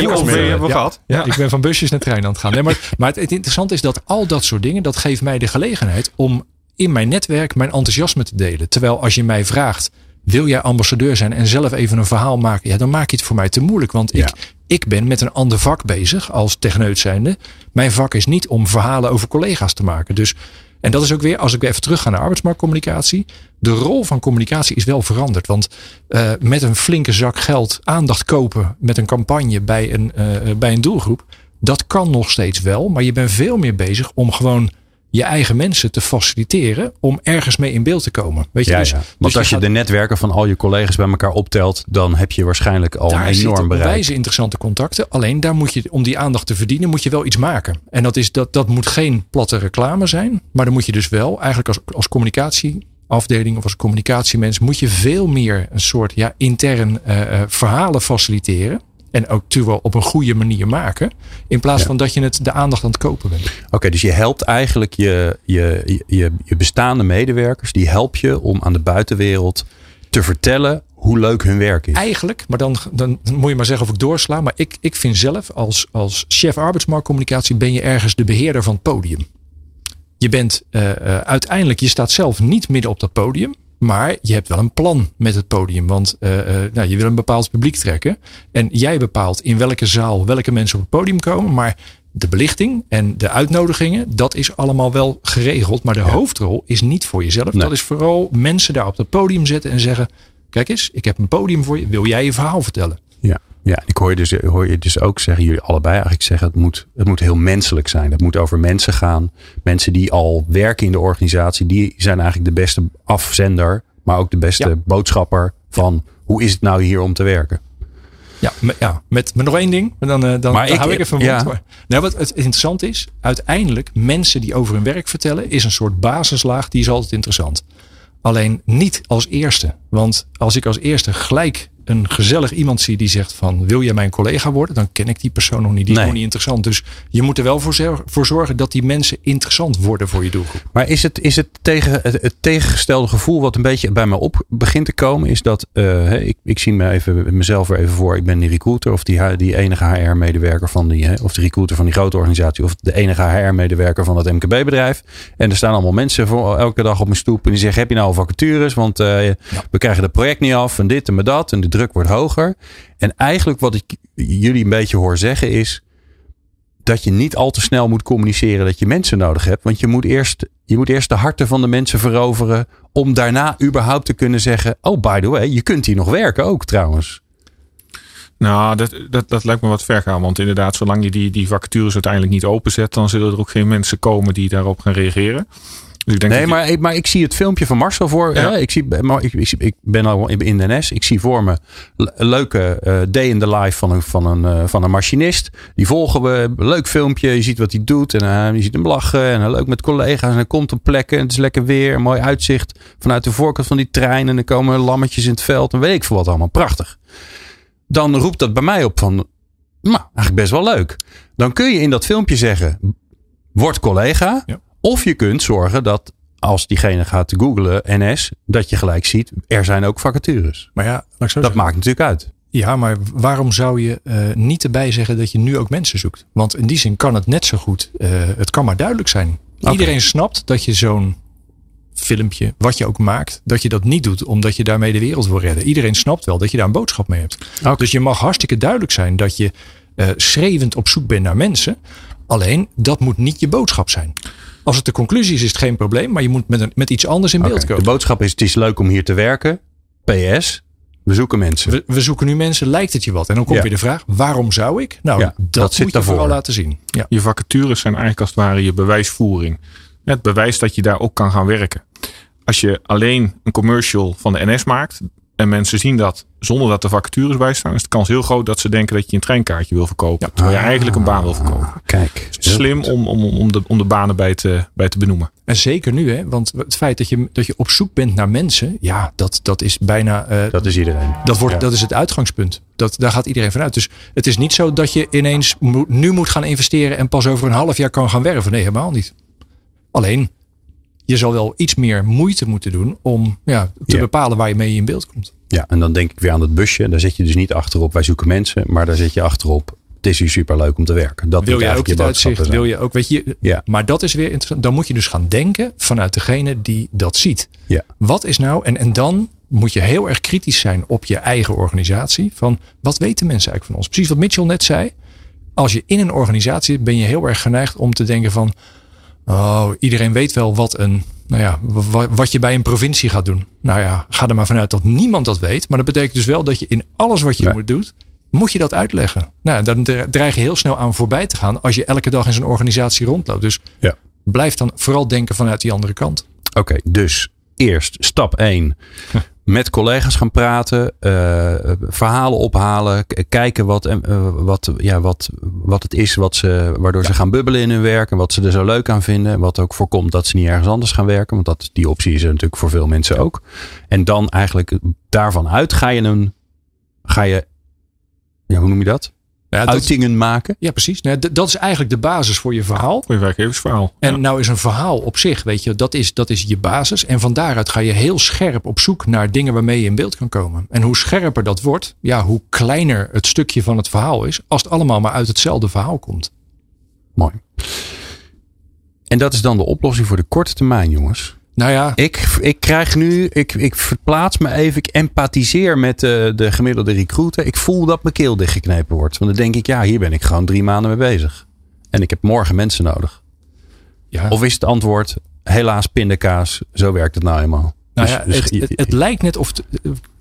hebben we gehad. Ja, Ja. ik ben van busjes naar trein aan het gaan. Nee, maar, maar het, het interessante is dat al dat soort dingen, dat geeft mij de gelegenheid om in mijn netwerk mijn enthousiasme te delen. Terwijl als je mij vraagt, wil jij ambassadeur zijn en zelf even een verhaal maken? Ja, dan maak je het voor mij te moeilijk. Want Ja. ik, ik ben met een ander vak bezig als techneut zijnde. Mijn vak is niet om verhalen over collega's te maken. Dus En dat is ook weer, als ik weer even terug ga naar arbeidsmarktcommunicatie. De rol van communicatie is wel veranderd. Want uh, met een flinke zak geld aandacht kopen met een campagne bij een, uh, bij een doelgroep. Dat kan nog steeds wel. Maar je bent veel meer bezig om gewoon je eigen mensen te faciliteren om ergens mee in beeld te komen. Weet je, ja, dus, ja. Want dus als je, gaat- de netwerken van al je collega's bij elkaar optelt, dan heb je waarschijnlijk al daar een enorm bereik. wijze interessante contacten. Alleen daar moet je, om die aandacht te verdienen, moet je wel iets maken. En dat, is, dat, dat moet geen platte reclame zijn. Maar dan moet je dus wel, eigenlijk als, als communicatieafdeling of als communicatiemens, moet je veel meer een soort ja, intern eh, eh, verhalen faciliteren. En ook wel op een goede manier maken. In plaats Ja. van dat je het de aandacht aan het kopen bent. Oké, dus je helpt eigenlijk je, je, je, je bestaande medewerkers, die help je om aan de buitenwereld te vertellen hoe leuk hun werk is. Eigenlijk, maar dan, dan moet je maar zeggen of ik doorsla. Maar ik, ik vind zelf als, als chef arbeidsmarktcommunicatie ben je ergens de beheerder van het podium. Je bent eh, eh, uiteindelijk, je staat zelf niet midden op dat podium. Maar je hebt wel een plan met het podium. Want eh, eh, nou, je wil een bepaald publiek trekken. En jij bepaalt in welke zaal welke mensen op het podium komen. Maar de belichting en de uitnodigingen, dat is allemaal wel geregeld. Maar de hoofdrol is niet voor jezelf. Nee. Dat is vooral mensen daar op het podium zetten en zeggen: Kijk eens, ik heb een podium voor je. Wil jij je verhaal vertellen? Ja, ja ik hoor je, dus, hoor je dus ook zeggen, jullie allebei eigenlijk zeggen, het moet, het moet heel menselijk zijn. Het moet over mensen gaan. Mensen die al werken in de organisatie, die zijn eigenlijk de beste afzender, maar ook de beste Ja. boodschapper van hoe is het nou hier om te werken. Ja, met, ja, met, met nog één ding. Dan, eh, dan, Maar dan ik- hou ik even ja. mond. Nou, wat het interessant is, uiteindelijk mensen die over hun werk vertellen, is een soort basislaag, die is altijd interessant. Alleen niet als eerste. Want als ik als eerste gelijk een gezellig iemand zie die zegt van wil jij mijn collega worden, dan ken ik die persoon nog niet. Die is nog niet interessant. Dus je moet er wel voor, zor- voor zorgen dat die mensen interessant worden voor je doelgroep. Maar is het, is het, tegen, het, het tegengestelde gevoel wat een beetje bij me op begint te komen, is dat eh, ik, ik zie me even, mezelf er even voor. Ik ben die recruiter of die, die enige HR-medewerker van die, hè, of de recruiter van die grote organisatie, of de enige HR-medewerker van het MKB-bedrijf. En er staan allemaal mensen voor, elke dag op mijn stoep en die zeggen: Heb je nou al vacatures? Want eh, we krijgen het project niet af en dit en maar dat. En de druk wordt hoger. En eigenlijk wat ik jullie een beetje hoor zeggen is dat je niet al te snel moet communiceren dat je mensen nodig hebt. Want je moet eerst, je moet eerst de harten van de mensen veroveren. Om daarna überhaupt te kunnen zeggen: Oh, by the way, je kunt hier nog werken ook trouwens. Nou, dat, dat, dat lijkt me wat ver gaan. Want inderdaad, zolang je die, die vacatures uiteindelijk niet openzet, dan zullen er ook geen mensen komen die daarop gaan reageren. Dus ik denk Nee, je- maar, ik- zie het filmpje van Marcel voor. Ja. Ik, zie, maar ik, ik, ben al in de NS. Ik zie voor me een leuke eh, day in the life van een, van, een, eh, van een machinist. Die volgen we. Leuk filmpje. Je ziet wat hij doet. En eh, je ziet hem lachen. En leuk met collega's. En hij komt op plekken. En het is lekker weer. Een mooi uitzicht vanuit de voorkant van die trein. En dan komen lammetjes in het veld. En weet ik veel wat allemaal. Prachtig. Dan roept dat bij mij op van... Nou, eigenlijk best wel leuk. Dan kun je in dat filmpje zeggen... Word collega. Ja. Of je kunt zorgen dat als diegene gaat googlen NS, dat je gelijk ziet, er zijn ook vacatures. Maar ja, laat ik zo Dat zeggen. maakt natuurlijk uit. Ja, maar waarom zou je eh, niet erbij zeggen dat je nu ook mensen zoekt? Want in die zin kan het net zo goed. eh, het kan maar duidelijk zijn. Iedereen snapt dat je zo'n filmpje, wat je ook maakt, dat je dat niet doet omdat je daarmee de wereld wil redden. Iedereen snapt wel dat je daar een boodschap mee hebt. Dus je mag hartstikke duidelijk zijn dat je eh schreeuwend op zoek bent naar mensen. Alleen dat moet niet je boodschap zijn. Als het de conclusie is, is het geen probleem, maar je moet met, een, met iets anders in beeld komen. De boodschap is: het is leuk om hier te werken. PS, we zoeken mensen. We, we zoeken nu mensen, lijkt het je wat? En dan komt Ja. weer de vraag, waarom zou ik? Nou, Ja, dat, dat zit moet je daarvoor. vooral laten zien. Ja. Je vacatures zijn eigenlijk als het ware je bewijsvoering. Het bewijs dat je daar ook kan gaan werken. Als je alleen een commercial van de NS maakt en mensen zien dat zonder dat er vacatures bij staan, is de kans heel groot dat ze denken dat je een treinkaartje wil verkopen. Terwijl je eigenlijk een baan wil verkopen. Ah, Kijk, slim om, om, om, de, om de banen bij te, bij te benoemen. En zeker nu, hè, want het feit dat je, dat je op zoek bent naar mensen, ja, dat, dat is bijna. eh, Dat is iedereen. dat, wordt, Ja. dat is het uitgangspunt. Dat, daar gaat iedereen vanuit. Dus het is niet zo dat je ineens moet- nu moet gaan investeren en pas over een half jaar kan gaan werven. Nee, helemaal niet. Alleen, je zal wel iets meer moeite moeten doen om ja, te Ja. bepalen waar je mee in beeld komt. Ja, en dan denk ik weer aan dat busje. Daar zit je dus niet achterop, wij zoeken mensen. Maar daar zit je achterop, het is hier super leuk om te werken. Dat Wil je ook je uitzicht? Wil je ook, weet je, Ja. maar dat is weer interessant. Dan moet je dus gaan denken vanuit degene die dat ziet. Ja. Wat is nou, en, en dan moet je heel erg kritisch zijn op je eigen organisatie. Van wat weten mensen eigenlijk van ons? Precies wat Mitchell net zei. Als je in een organisatie zit, ben je heel erg geneigd om te denken van. Oh, iedereen weet wel wat een. Nou ja, wa- wat je bij een provincie gaat doen. Nou ja, ga er maar vanuit dat niemand dat weet. Maar dat betekent dus wel dat je in alles wat je Ja. moet doet, moet je dat uitleggen. Nou, dan dre- dreig je heel snel aan voorbij te gaan als je elke dag in zo'n organisatie rondloopt. Dus Ja. blijf dan vooral denken vanuit die andere kant. Oké, dus eerst stap 1. Met collega's gaan praten, eh, verhalen ophalen, kijken wat, eh, wat, ja, wat, wat het is wat ze, waardoor ze gaan bubbelen in hun werk en wat ze er zo leuk aan vinden. Wat ook voorkomt dat ze niet ergens anders gaan werken, want dat, die optie is er natuurlijk voor veel mensen ook. En dan eigenlijk daarvan uit ga je een, ga je, ja, hoe noem je dat? Ja, dat, Uitingen maken. ja precies. Nou, dat is eigenlijk de basis voor je verhaal. Voor je werkgeversverhaal. En Ja. nou is een verhaal op zich, weet je, dat is, dat is je basis. En van daaruit ga je heel scherp op zoek naar dingen waarmee je in beeld kan komen. En hoe scherper dat wordt, ja, hoe kleiner het stukje van het verhaal is. Als het allemaal maar uit hetzelfde verhaal komt. Mooi. En dat is dan de oplossing voor de korte termijn, jongens. Nou ja, Ik, ik krijg nu, ik, ik verplaats me even, ik empathiseer met de, de gemiddelde recruiter. Ik voel dat mijn keel dichtgeknepen wordt. Want dan denk ik, ja, hier ben ik gewoon drie maanden mee bezig. En ik heb morgen mensen nodig. ja. Of is het antwoord, helaas pindakaas, zo werkt het nou eenmaal. Nou Dus- ja, dus het, het, het lijkt net of,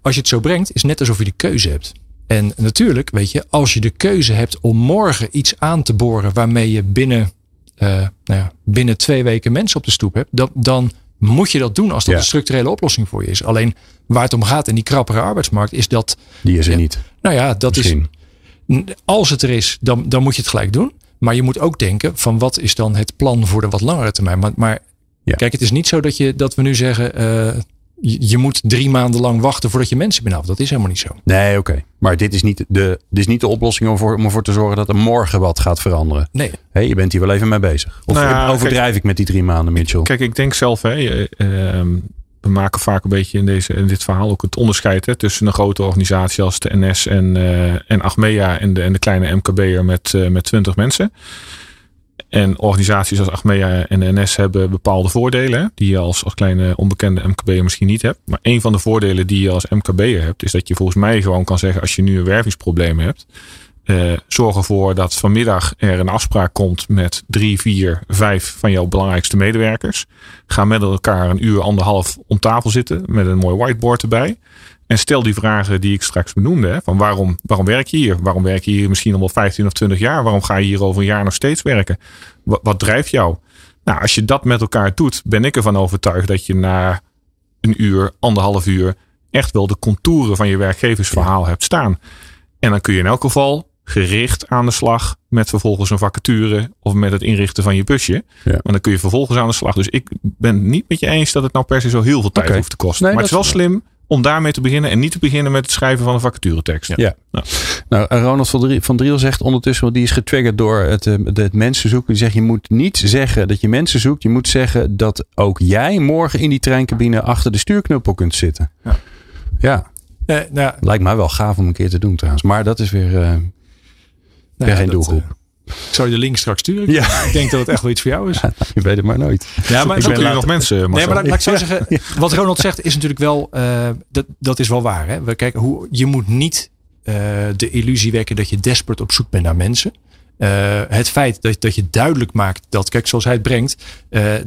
als je het zo brengt, is net alsof je de keuze hebt. En natuurlijk, weet je, als je de keuze hebt om morgen iets aan te boren waarmee je binnen, eh, nou ja, binnen twee weken mensen op de stoep hebt, dan, dan moet je dat doen als dat Ja. een structurele oplossing voor je is. Alleen waar het om gaat in die krappere arbeidsmarkt is dat, die is er Ja. niet. nou ja, dat Misschien. is, als het er is, dan, dan moet je het gelijk doen. Maar je moet ook denken van wat is dan het plan voor de wat langere termijn. Maar, maar Ja. kijk, het is niet zo dat, je, dat we nu zeggen, eh, je, moet drie maanden lang wachten voordat je mensen binnenhaalt. Dat is helemaal niet zo. Nee, oké. Maar dit is, niet de, dit is niet de oplossing om, voor, om ervoor te zorgen dat er morgen wat gaat veranderen. Nee, Hé, je bent hier wel even mee bezig. Of Nou ja, overdrijf ik met die drie maanden, Mitchell? Kijk, ik denk zelf, hè, eh, ehm, we maken vaak een beetje in, deze, in dit verhaal ook het onderscheid hè, tussen een grote organisatie als de NS en, eh, en Achmea en de, en de kleine MKB'er met, eh, met 20 mensen. En organisaties als Achmea en de NS hebben bepaalde voordelen die je als, als kleine onbekende MKB'er misschien niet hebt. Maar een van de voordelen die je als MKB'er hebt, is dat je volgens mij gewoon kan zeggen als je nu een wervingsprobleem hebt. eh, zorg ervoor dat vanmiddag er een afspraak komt met drie, vier, vijf van jouw belangrijkste medewerkers. Ga met elkaar een uur, anderhalf om tafel zitten met een mooi whiteboard erbij. En stel die vragen die ik straks benoemde. Hè, van waarom, waarom werk je hier? Waarom werk je hier misschien al wel 15 of 20 jaar? Waarom ga je hier over een jaar nog steeds werken? Wat, wat drijft jou? Nou, als je dat met elkaar doet, ben ik ervan overtuigd dat je na een uur, anderhalf uur echt wel de contouren van je werkgeversverhaal hebt staan. En dan kun je in elk geval gericht aan de slag met vervolgens een vacature of met het inrichten van je busje. Ja. Maar dan kun je vervolgens aan de slag. Dus ik ben niet met je eens dat het nou per se zo heel veel tijd hoeft te kosten. Nee, maar het is wel slim om daarmee te beginnen en niet te beginnen met het schrijven van een vacaturetekst. Ja. Nou, en Ronald van Driel, van Driel zegt ondertussen, want die is getriggerd door het, eh, het mensen zoeken. Die zegt, je moet niet zeggen dat je mensen zoekt. Je moet zeggen dat ook jij morgen in die treincabine achter de stuurknuppel kunt zitten. Ja. Ja, Eh, nou, ja, lijkt mij wel gaaf om een keer te doen trouwens. Maar dat is weer, eh, nou weer ja, geen dat, doelgroep. Ik zal je de link straks sturen. Ja. Ik denk dat het echt wel iets voor jou is. je weet het maar nooit. Ja, maar ik ben nog mensen, Nee, maar laat, laat ik zo zeggen. Wat Ronald zegt is natuurlijk wel. eh, dat, dat is wel waar. Hè? We kijken hoe, je moet niet eh, de illusie wekken dat je desperate op zoek bent naar mensen. Eh, het feit dat, dat je duidelijk maakt dat, kijk, zoals hij het brengt,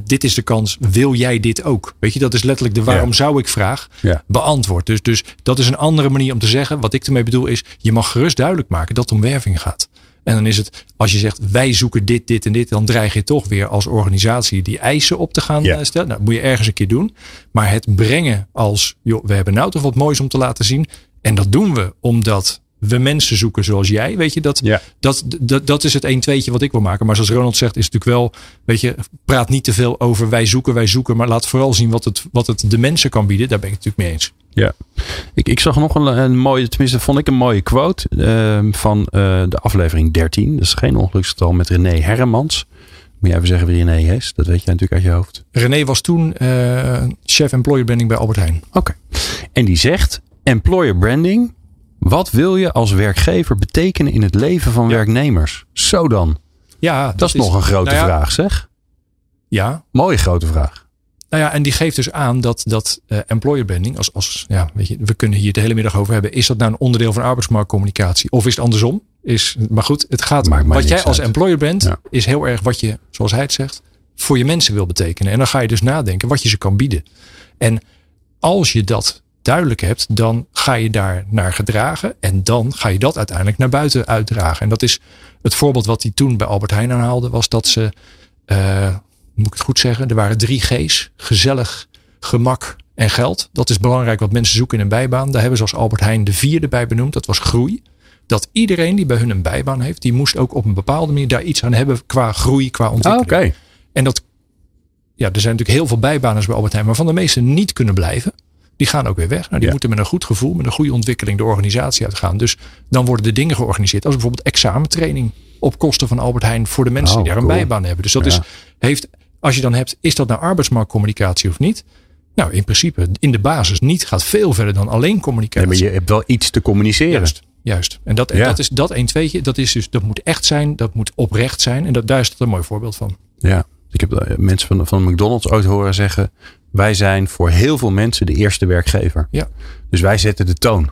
dit is de kans, wil jij dit ook? Weet je, dat is letterlijk de waarom Ja. zou ik vraag Ja. beantwoord. Dus, dus dat is een andere manier om te zeggen. Wat ik ermee bedoel is, je mag gerust duidelijk maken dat het om werving gaat. En dan is het, als je zegt wij zoeken dit, dit en dit, dan dreig je toch weer als organisatie die eisen op te gaan Ja. eh, stellen. Nou, dat moet je ergens een keer doen. Maar het brengen als, joh, we hebben nou toch wat moois om te laten zien. En dat doen we omdat we mensen zoeken zoals jij. Weet je, dat, Ja. dat, dat, dat is het 1 tweetje wat ik wil maken. Maar zoals Ronald zegt, is het natuurlijk wel, weet je, praat niet te veel over wij zoeken, wij zoeken. Maar laat vooral zien wat het, wat het de mensen kan bieden. Daar ben ik het natuurlijk mee eens. Ja, ik, ik zag nog een, een mooie, tenminste vond ik een mooie quote ehm, van eh, de aflevering 13. Dat is geen ongeluksgetal met René Herremans. Moet je even zeggen wie René is? Dat weet jij natuurlijk uit je hoofd. René was toen eh, chef employer branding bij Albert Heijn. Oké. En die zegt, employer branding, wat wil je als werkgever betekenen in het leven van werknemers? Zo dan. Ja, Dat, is, nog een grote nou ja, vraag zeg. Ja, Mooie grote vraag. Nou ja, en die geeft dus aan dat, dat eh, employer branding, als, als, ja, weet je, we kunnen hier de hele middag over hebben. Is dat nou een onderdeel van arbeidsmarktcommunicatie? Of is het andersom? Is, maar goed, het gaat, Maakt mij wat jij als uit. employer bent, Ja. is heel erg wat je, zoals hij het zegt, voor je mensen wil betekenen. En dan ga je dus nadenken wat je ze kan bieden. En als je dat duidelijk hebt, dan ga je daar naar gedragen. En dan ga je dat uiteindelijk naar buiten uitdragen. En dat is het voorbeeld wat hij toen bij Albert Heijn aanhaalde, was dat ze, uh, moet ik het goed zeggen, er waren drie G's: gezellig, gemak en geld. Dat is belangrijk wat mensen zoeken in een bijbaan. Daar hebben ze als Albert Heijn de vierde bij benoemd. Dat was groei. Dat iedereen die bij hun een bijbaan heeft, die moest ook op een bepaalde manier daar iets aan hebben qua groei, qua ontwikkeling. Ah, oké. En dat, ja, er zijn natuurlijk heel veel bijbanen bij Albert Heijn, waarvan de meeste niet kunnen blijven. Die gaan ook weer weg. Nou, die moeten met een goed gevoel, met een goede ontwikkeling de organisatie uitgaan. Dus dan worden de dingen georganiseerd. Als bijvoorbeeld examentraining op kosten van Albert Heijn voor de mensen die Oh, daar een cool. bijbaan hebben. Dus dat Ja. is, heeft, als je dan hebt, is dat nou arbeidsmarktcommunicatie of niet? Nou, in principe, in de basis niet. Gaat veel verder dan alleen Nee, communicatie. maar je hebt wel iets te communiceren. Juist, juist. En dat, en Ja. dat is dat een tweetje. Dat is dus, dat moet echt zijn. Dat moet oprecht zijn. En dat, daar is dat een mooi voorbeeld van. Ja, ik heb eh, mensen van, van McDonald's ooit horen zeggen: wij zijn voor heel veel mensen de eerste werkgever. Ja. Dus wij zetten de toon.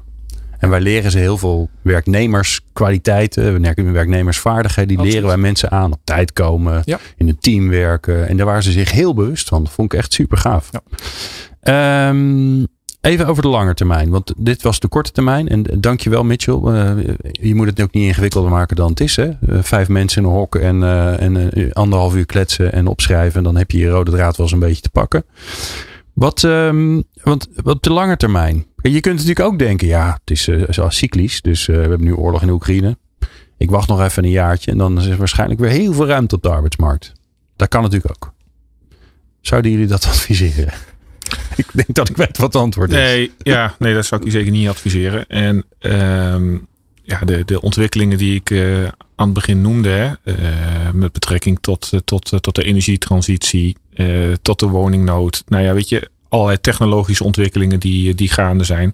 En wij leren ze heel veel werknemerskwaliteiten, werk- werknemersvaardigheden. Die leren wij mensen aan. Op tijd komen, Ja. in een team werken. En daar waren ze zich heel bewust van. Dat vond ik echt super gaaf. Ja. Ehm, even over de lange termijn. Want dit was de korte termijn. En dankjewel Mitchell. Eh, je moet het ook niet ingewikkelder maken dan het is. Hè? Eh, vijf mensen in een hok en, eh, en eh, anderhalf uur kletsen en opschrijven. En dan heb je je rode draad wel eens een beetje te pakken. Wat, ehm, want wat de lange termijn. Je kunt natuurlijk ook denken, ja, het is zo cyclisch. Dus eh, we hebben nu oorlog in Oekraïne. Ik wacht nog even een jaartje en dan is er waarschijnlijk weer heel veel ruimte op de arbeidsmarkt. Dat kan natuurlijk ook. Zouden jullie dat adviseren? ik denk dat ik weet wat het antwoord is. Nee, ja, nee, dat zou ik u zeker niet adviseren. En ehm, ja, de, de ontwikkelingen die ik eh, aan het begin noemde, met betrekking tot, tot, tot de energietransitie, tot de woningnood. Nou ja, weet je, allerlei technologische ontwikkelingen die, die gaande zijn.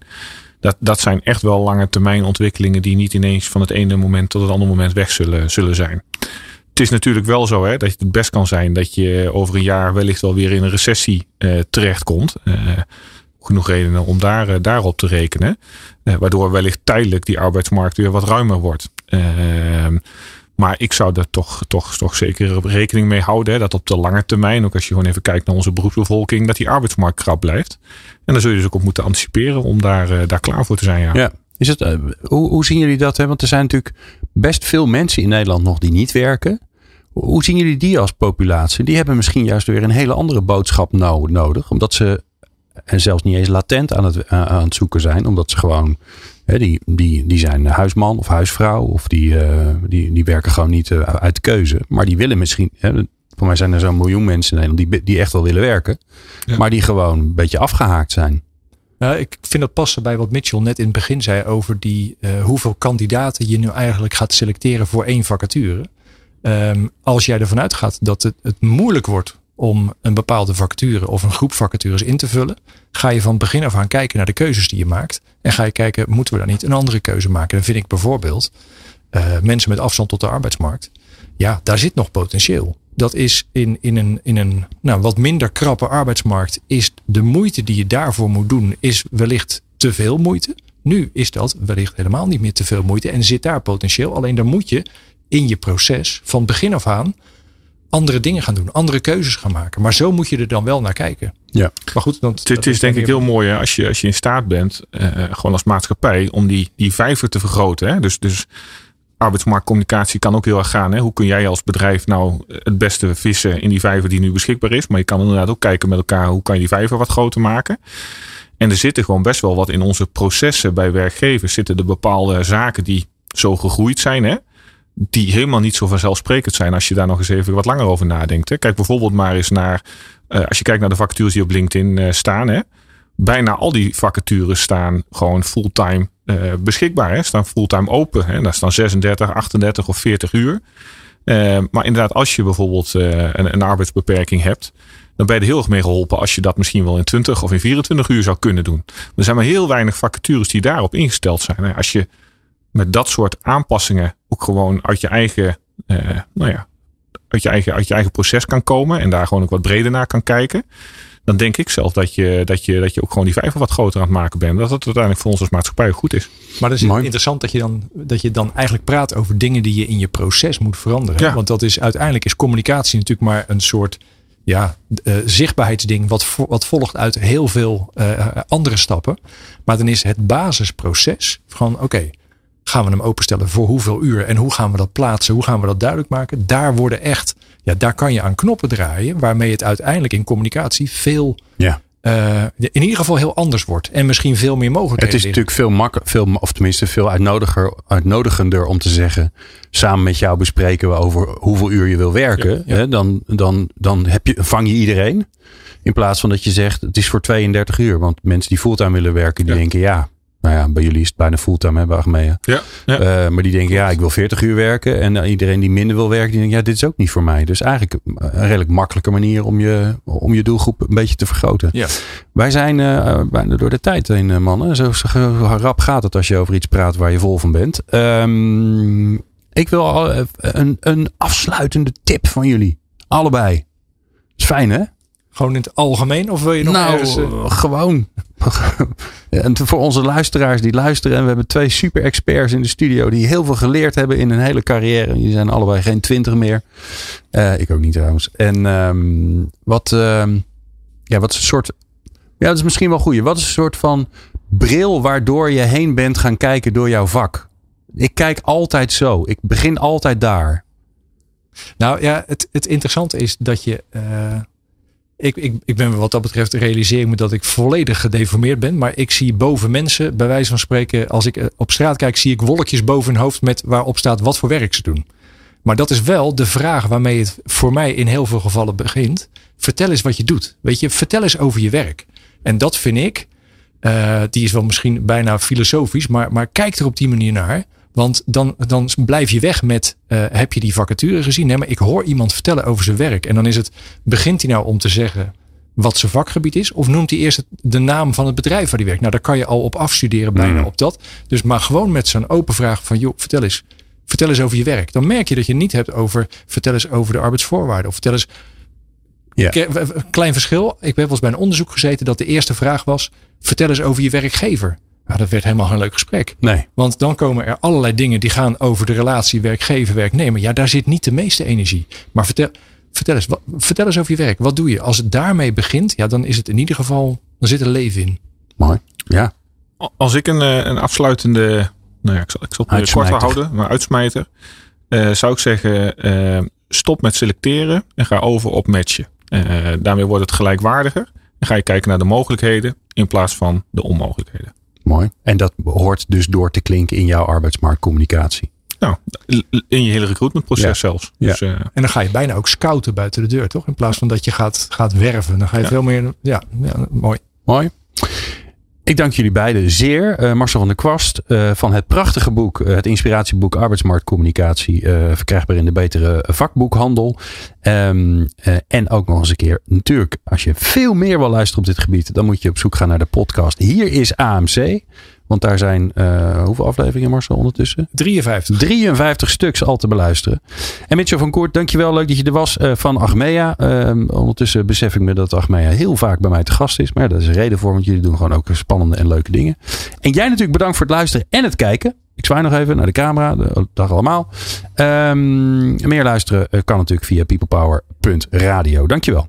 Dat, dat zijn echt wel lange termijn ontwikkelingen die niet ineens van het ene moment tot het andere moment weg zullen, zullen zijn. Het is natuurlijk wel zo hè, dat het best kan zijn dat je over een jaar wellicht wel weer in een recessie eh, terechtkomt. Eh, genoeg redenen om daar, eh, daarop te rekenen. Eh, waardoor wellicht tijdelijk die arbeidsmarkt weer wat ruimer wordt. Ehm, maar ik zou er toch, toch, toch zeker rekening mee houden. Hè, dat op de lange termijn, ook als je gewoon even kijkt naar onze beroepsbevolking, dat die arbeidsmarkt krap blijft. En daar zul je dus ook op moeten anticiperen om daar, eh, daar klaar voor te zijn. Ja. Ja. Is het, eh, hoe, zien jullie dat? Hè? Want er zijn natuurlijk best veel mensen in Nederland nog die niet werken. Hoe zien jullie die als populatie? Die hebben misschien juist weer een hele andere boodschap no- nodig. Omdat ze en zelfs niet eens latent aan het, aan het zoeken zijn. Omdat ze gewoon, die, die, die zijn huisman of huisvrouw. Of die, eh, die, die werken gewoon niet eh, uit de keuze. Maar die willen misschien, hè, voor mij zijn er zo'n miljoen mensen in Nederland die, die echt wel willen werken. Ja. Maar die gewoon een beetje afgehaakt zijn. Nou, ik vind dat passen bij wat Mitchell net in het begin zei over die, eh, hoeveel kandidaten je nu eigenlijk gaat selecteren voor één vacature. Ehm, als jij ervan uitgaat dat het, het moeilijk wordt om een bepaalde vacature of een groep vacatures in te vullen, ga je van begin af aan kijken naar de keuzes die je maakt. En ga je kijken, moeten we dan niet een andere keuze maken? Dan vind ik bijvoorbeeld eh, mensen met afstand tot de arbeidsmarkt. Ja, daar zit nog potentieel. Dat is in, in een, in een nou, wat minder krappe arbeidsmarkt, is de moeite die je daarvoor moet doen, is wellicht te veel moeite. Nu is dat wellicht helemaal niet meer te veel moeite en zit daar potentieel. Alleen dan moet je in je proces van begin af aan andere dingen gaan doen, andere keuzes gaan maken. Maar zo moet je er dan wel naar kijken. Ja. Maar goed, dan, Het, het is denk ik heel mooi hè, als je, als je in staat bent, eh, gewoon als maatschappij, om die, die vijver te vergroten. Hè? Dus, dus arbeidsmarktcommunicatie kan ook heel erg gaan. Hè? Hoe kun jij als bedrijf nou het beste vissen in die vijver die nu beschikbaar is? Maar je kan inderdaad ook kijken met elkaar, hoe kan je die vijver wat groter maken? En er zitten gewoon best wel wat in onze processen bij werkgevers. Zitten er bepaalde zaken die zo gegroeid zijn. Hè? Die helemaal niet zo vanzelfsprekend zijn als je daar nog eens even wat langer over nadenkt. Hè? Kijk bijvoorbeeld maar eens naar, eh, als je kijkt naar de vacatures die op LinkedIn eh, staan. Hè? Bijna al die vacatures staan gewoon fulltime eh, beschikbaar. Hè? Staan fulltime open. Hè? Daar staan 36, 38 of 40 uur. Maar inderdaad, als je bijvoorbeeld een, een arbeidsbeperking hebt, dan ben je er heel erg mee geholpen als je dat misschien wel in 20 of in 24 uur zou kunnen doen. Er zijn maar heel weinig vacatures die daarop ingesteld zijn. Als je met dat soort aanpassingen ook gewoon uit je eigen, eh, nou ja, uit je eigen, uit je eigen proces kan komen en daar gewoon ook wat breder naar kan kijken. Dan denk ik zelf dat je, dat je, dat je ook gewoon die vijver wat groter aan het maken bent. Dat het uiteindelijk voor ons als maatschappij ook goed is. Maar dat is Mooi. interessant dat je, dan, dat je dan eigenlijk praat over dingen die je in je proces moet veranderen. Ja. Want dat is uiteindelijk is communicatie natuurlijk maar een soort ja, uh, zichtbaarheidsding wat, wat volgt uit heel veel uh, andere stappen. Maar dan is het basisproces van oké, okay, gaan we hem openstellen voor hoeveel uur en hoe gaan we dat plaatsen, hoe gaan we dat duidelijk maken. Daar worden echt, ja, daar kan je aan knoppen draaien waarmee het uiteindelijk in communicatie veel ja. Uh, in ieder geval heel anders wordt. En misschien veel meer mogelijkheden. Het is natuurlijk veel makkelijker, veel, of tenminste veel uitnodiger, uitnodigender om te zeggen. Samen met jou bespreken we over hoeveel uur je wil werken. Ja, ja. Hè? Dan, dan, dan heb je, vang je iedereen. In plaats van dat je zegt het is voor 32 uur. Want mensen die fulltime willen werken, die Ja. denken ja. Nou ja, bij jullie is het bijna fulltime, hè, bij Achmea. Ja, ja. Eh, maar die denken, ja, ik wil 40 uur werken. En uh, iedereen die minder wil werken, die denkt, ja, dit is ook niet voor mij. Dus eigenlijk een redelijk makkelijke manier om je, om je doelgroep een beetje te vergroten. Ja. Wij zijn uh, bijna door de tijd heen, mannen. Zo, zo rap gaat het als je over iets praat waar je vol van bent. Um, ik wil een, een afsluitende tip van jullie. Allebei. is fijn, hè? Gewoon in het algemeen? Of wil je nog nou, ergens... Uh... gewoon. en voor onze luisteraars die luisteren. En we hebben twee super experts in de studio. Die heel veel geleerd hebben in hun hele carrière. Die zijn allebei geen twintig meer. Uh, ik ook niet trouwens. En um, wat, um, ja, wat is een soort... Ja, dat is misschien wel goed. Wat is een soort van bril waardoor je heen bent gaan kijken door jouw vak? Ik kijk altijd zo. Ik begin altijd daar. Nou ja, het, het interessante is dat je... Uh ik, ik, ik ben wat dat betreft realiseer ik me dat ik volledig gedeformeerd ben. Maar ik zie boven mensen, bij wijze van spreken, als ik op straat kijk, zie ik wolkjes boven hun hoofd met waarop staat wat voor werk ze doen. Maar dat is wel de vraag waarmee het voor mij in heel veel gevallen begint. Vertel eens wat je doet. Weet je, vertel eens over je werk. En dat vind ik, uh, die is wel misschien bijna filosofisch, maar, maar kijk er op die manier naar. Want dan, dan blijf je weg met, uh, heb je die vacature gezien? Nee, maar ik hoor iemand vertellen over zijn werk. En dan is het, begint hij nou om te zeggen wat zijn vakgebied is? Of noemt hij eerst de naam van het bedrijf waar hij werkt? Nou, daar kan je al op afstuderen, bijna mm. op dat. Dus maar gewoon met zo'n open vraag van, joh, vertel eens. Vertel eens over je werk. Dan merk je dat je niet hebt over, vertel eens over de arbeidsvoorwaarden. Of vertel eens, ja. klein verschil. Ik heb wel eens bij een onderzoek gezeten dat de eerste vraag was, vertel eens over je werkgever. Dat werd helemaal geen leuk gesprek. Nee. Want dan komen er allerlei dingen die gaan over de relatie werkgever-werknemer. Ja, daar zit niet de meeste energie. Maar vertel, vertel, eens, wat, vertel eens over je werk. Wat doe je? Als het daarmee begint, ja, dan is het in ieder geval, dan zit er leven in. Mooi. Ja. Als ik een, een afsluitende, nou ja, ik zal, ik zal het korter houden, maar uitsmijter. Uh, zou ik zeggen, uh, stop met selecteren en ga over op matchen. Uh, daarmee wordt het gelijkwaardiger. En ga je kijken naar de mogelijkheden in plaats van de onmogelijkheden. Mooi. En dat hoort dus door te klinken in jouw arbeidsmarktcommunicatie. Nou, in je hele recruitmentproces ja. zelfs. Ja. Dus, uh, en dan ga je bijna ook scouten buiten de deur, toch? In plaats van dat je gaat, gaat werven. Dan ga je ja. veel meer. Ja, ja, mooi. Mooi. Ik dank jullie beiden zeer. Uh, Marcel van der Kwast uh, van het prachtige boek, uh, het inspiratieboek Arbeidsmarktcommunicatie, verkrijgbaar in de betere vakboekhandel. Um, en ook nog eens een keer, natuurlijk, als je veel meer wil luisteren op dit gebied, dan moet je op zoek gaan naar de podcast. Hier is AMC. Want daar zijn, uh, hoeveel afleveringen Marcel ondertussen? 53. 53 stuks al te beluisteren. En Mitchell van Koort, dankjewel. Leuk dat je er was uh, van Achmea. Uh, ondertussen besef ik me dat Achmea heel vaak bij mij te gast is. Maar ja, daar is een reden voor, want jullie doen gewoon ook spannende en leuke dingen. En jij natuurlijk bedankt voor het luisteren en het kijken. Ik zwaai nog even naar de camera. Dag allemaal. Um, meer luisteren kan natuurlijk via peoplepower.radio. Dankjewel.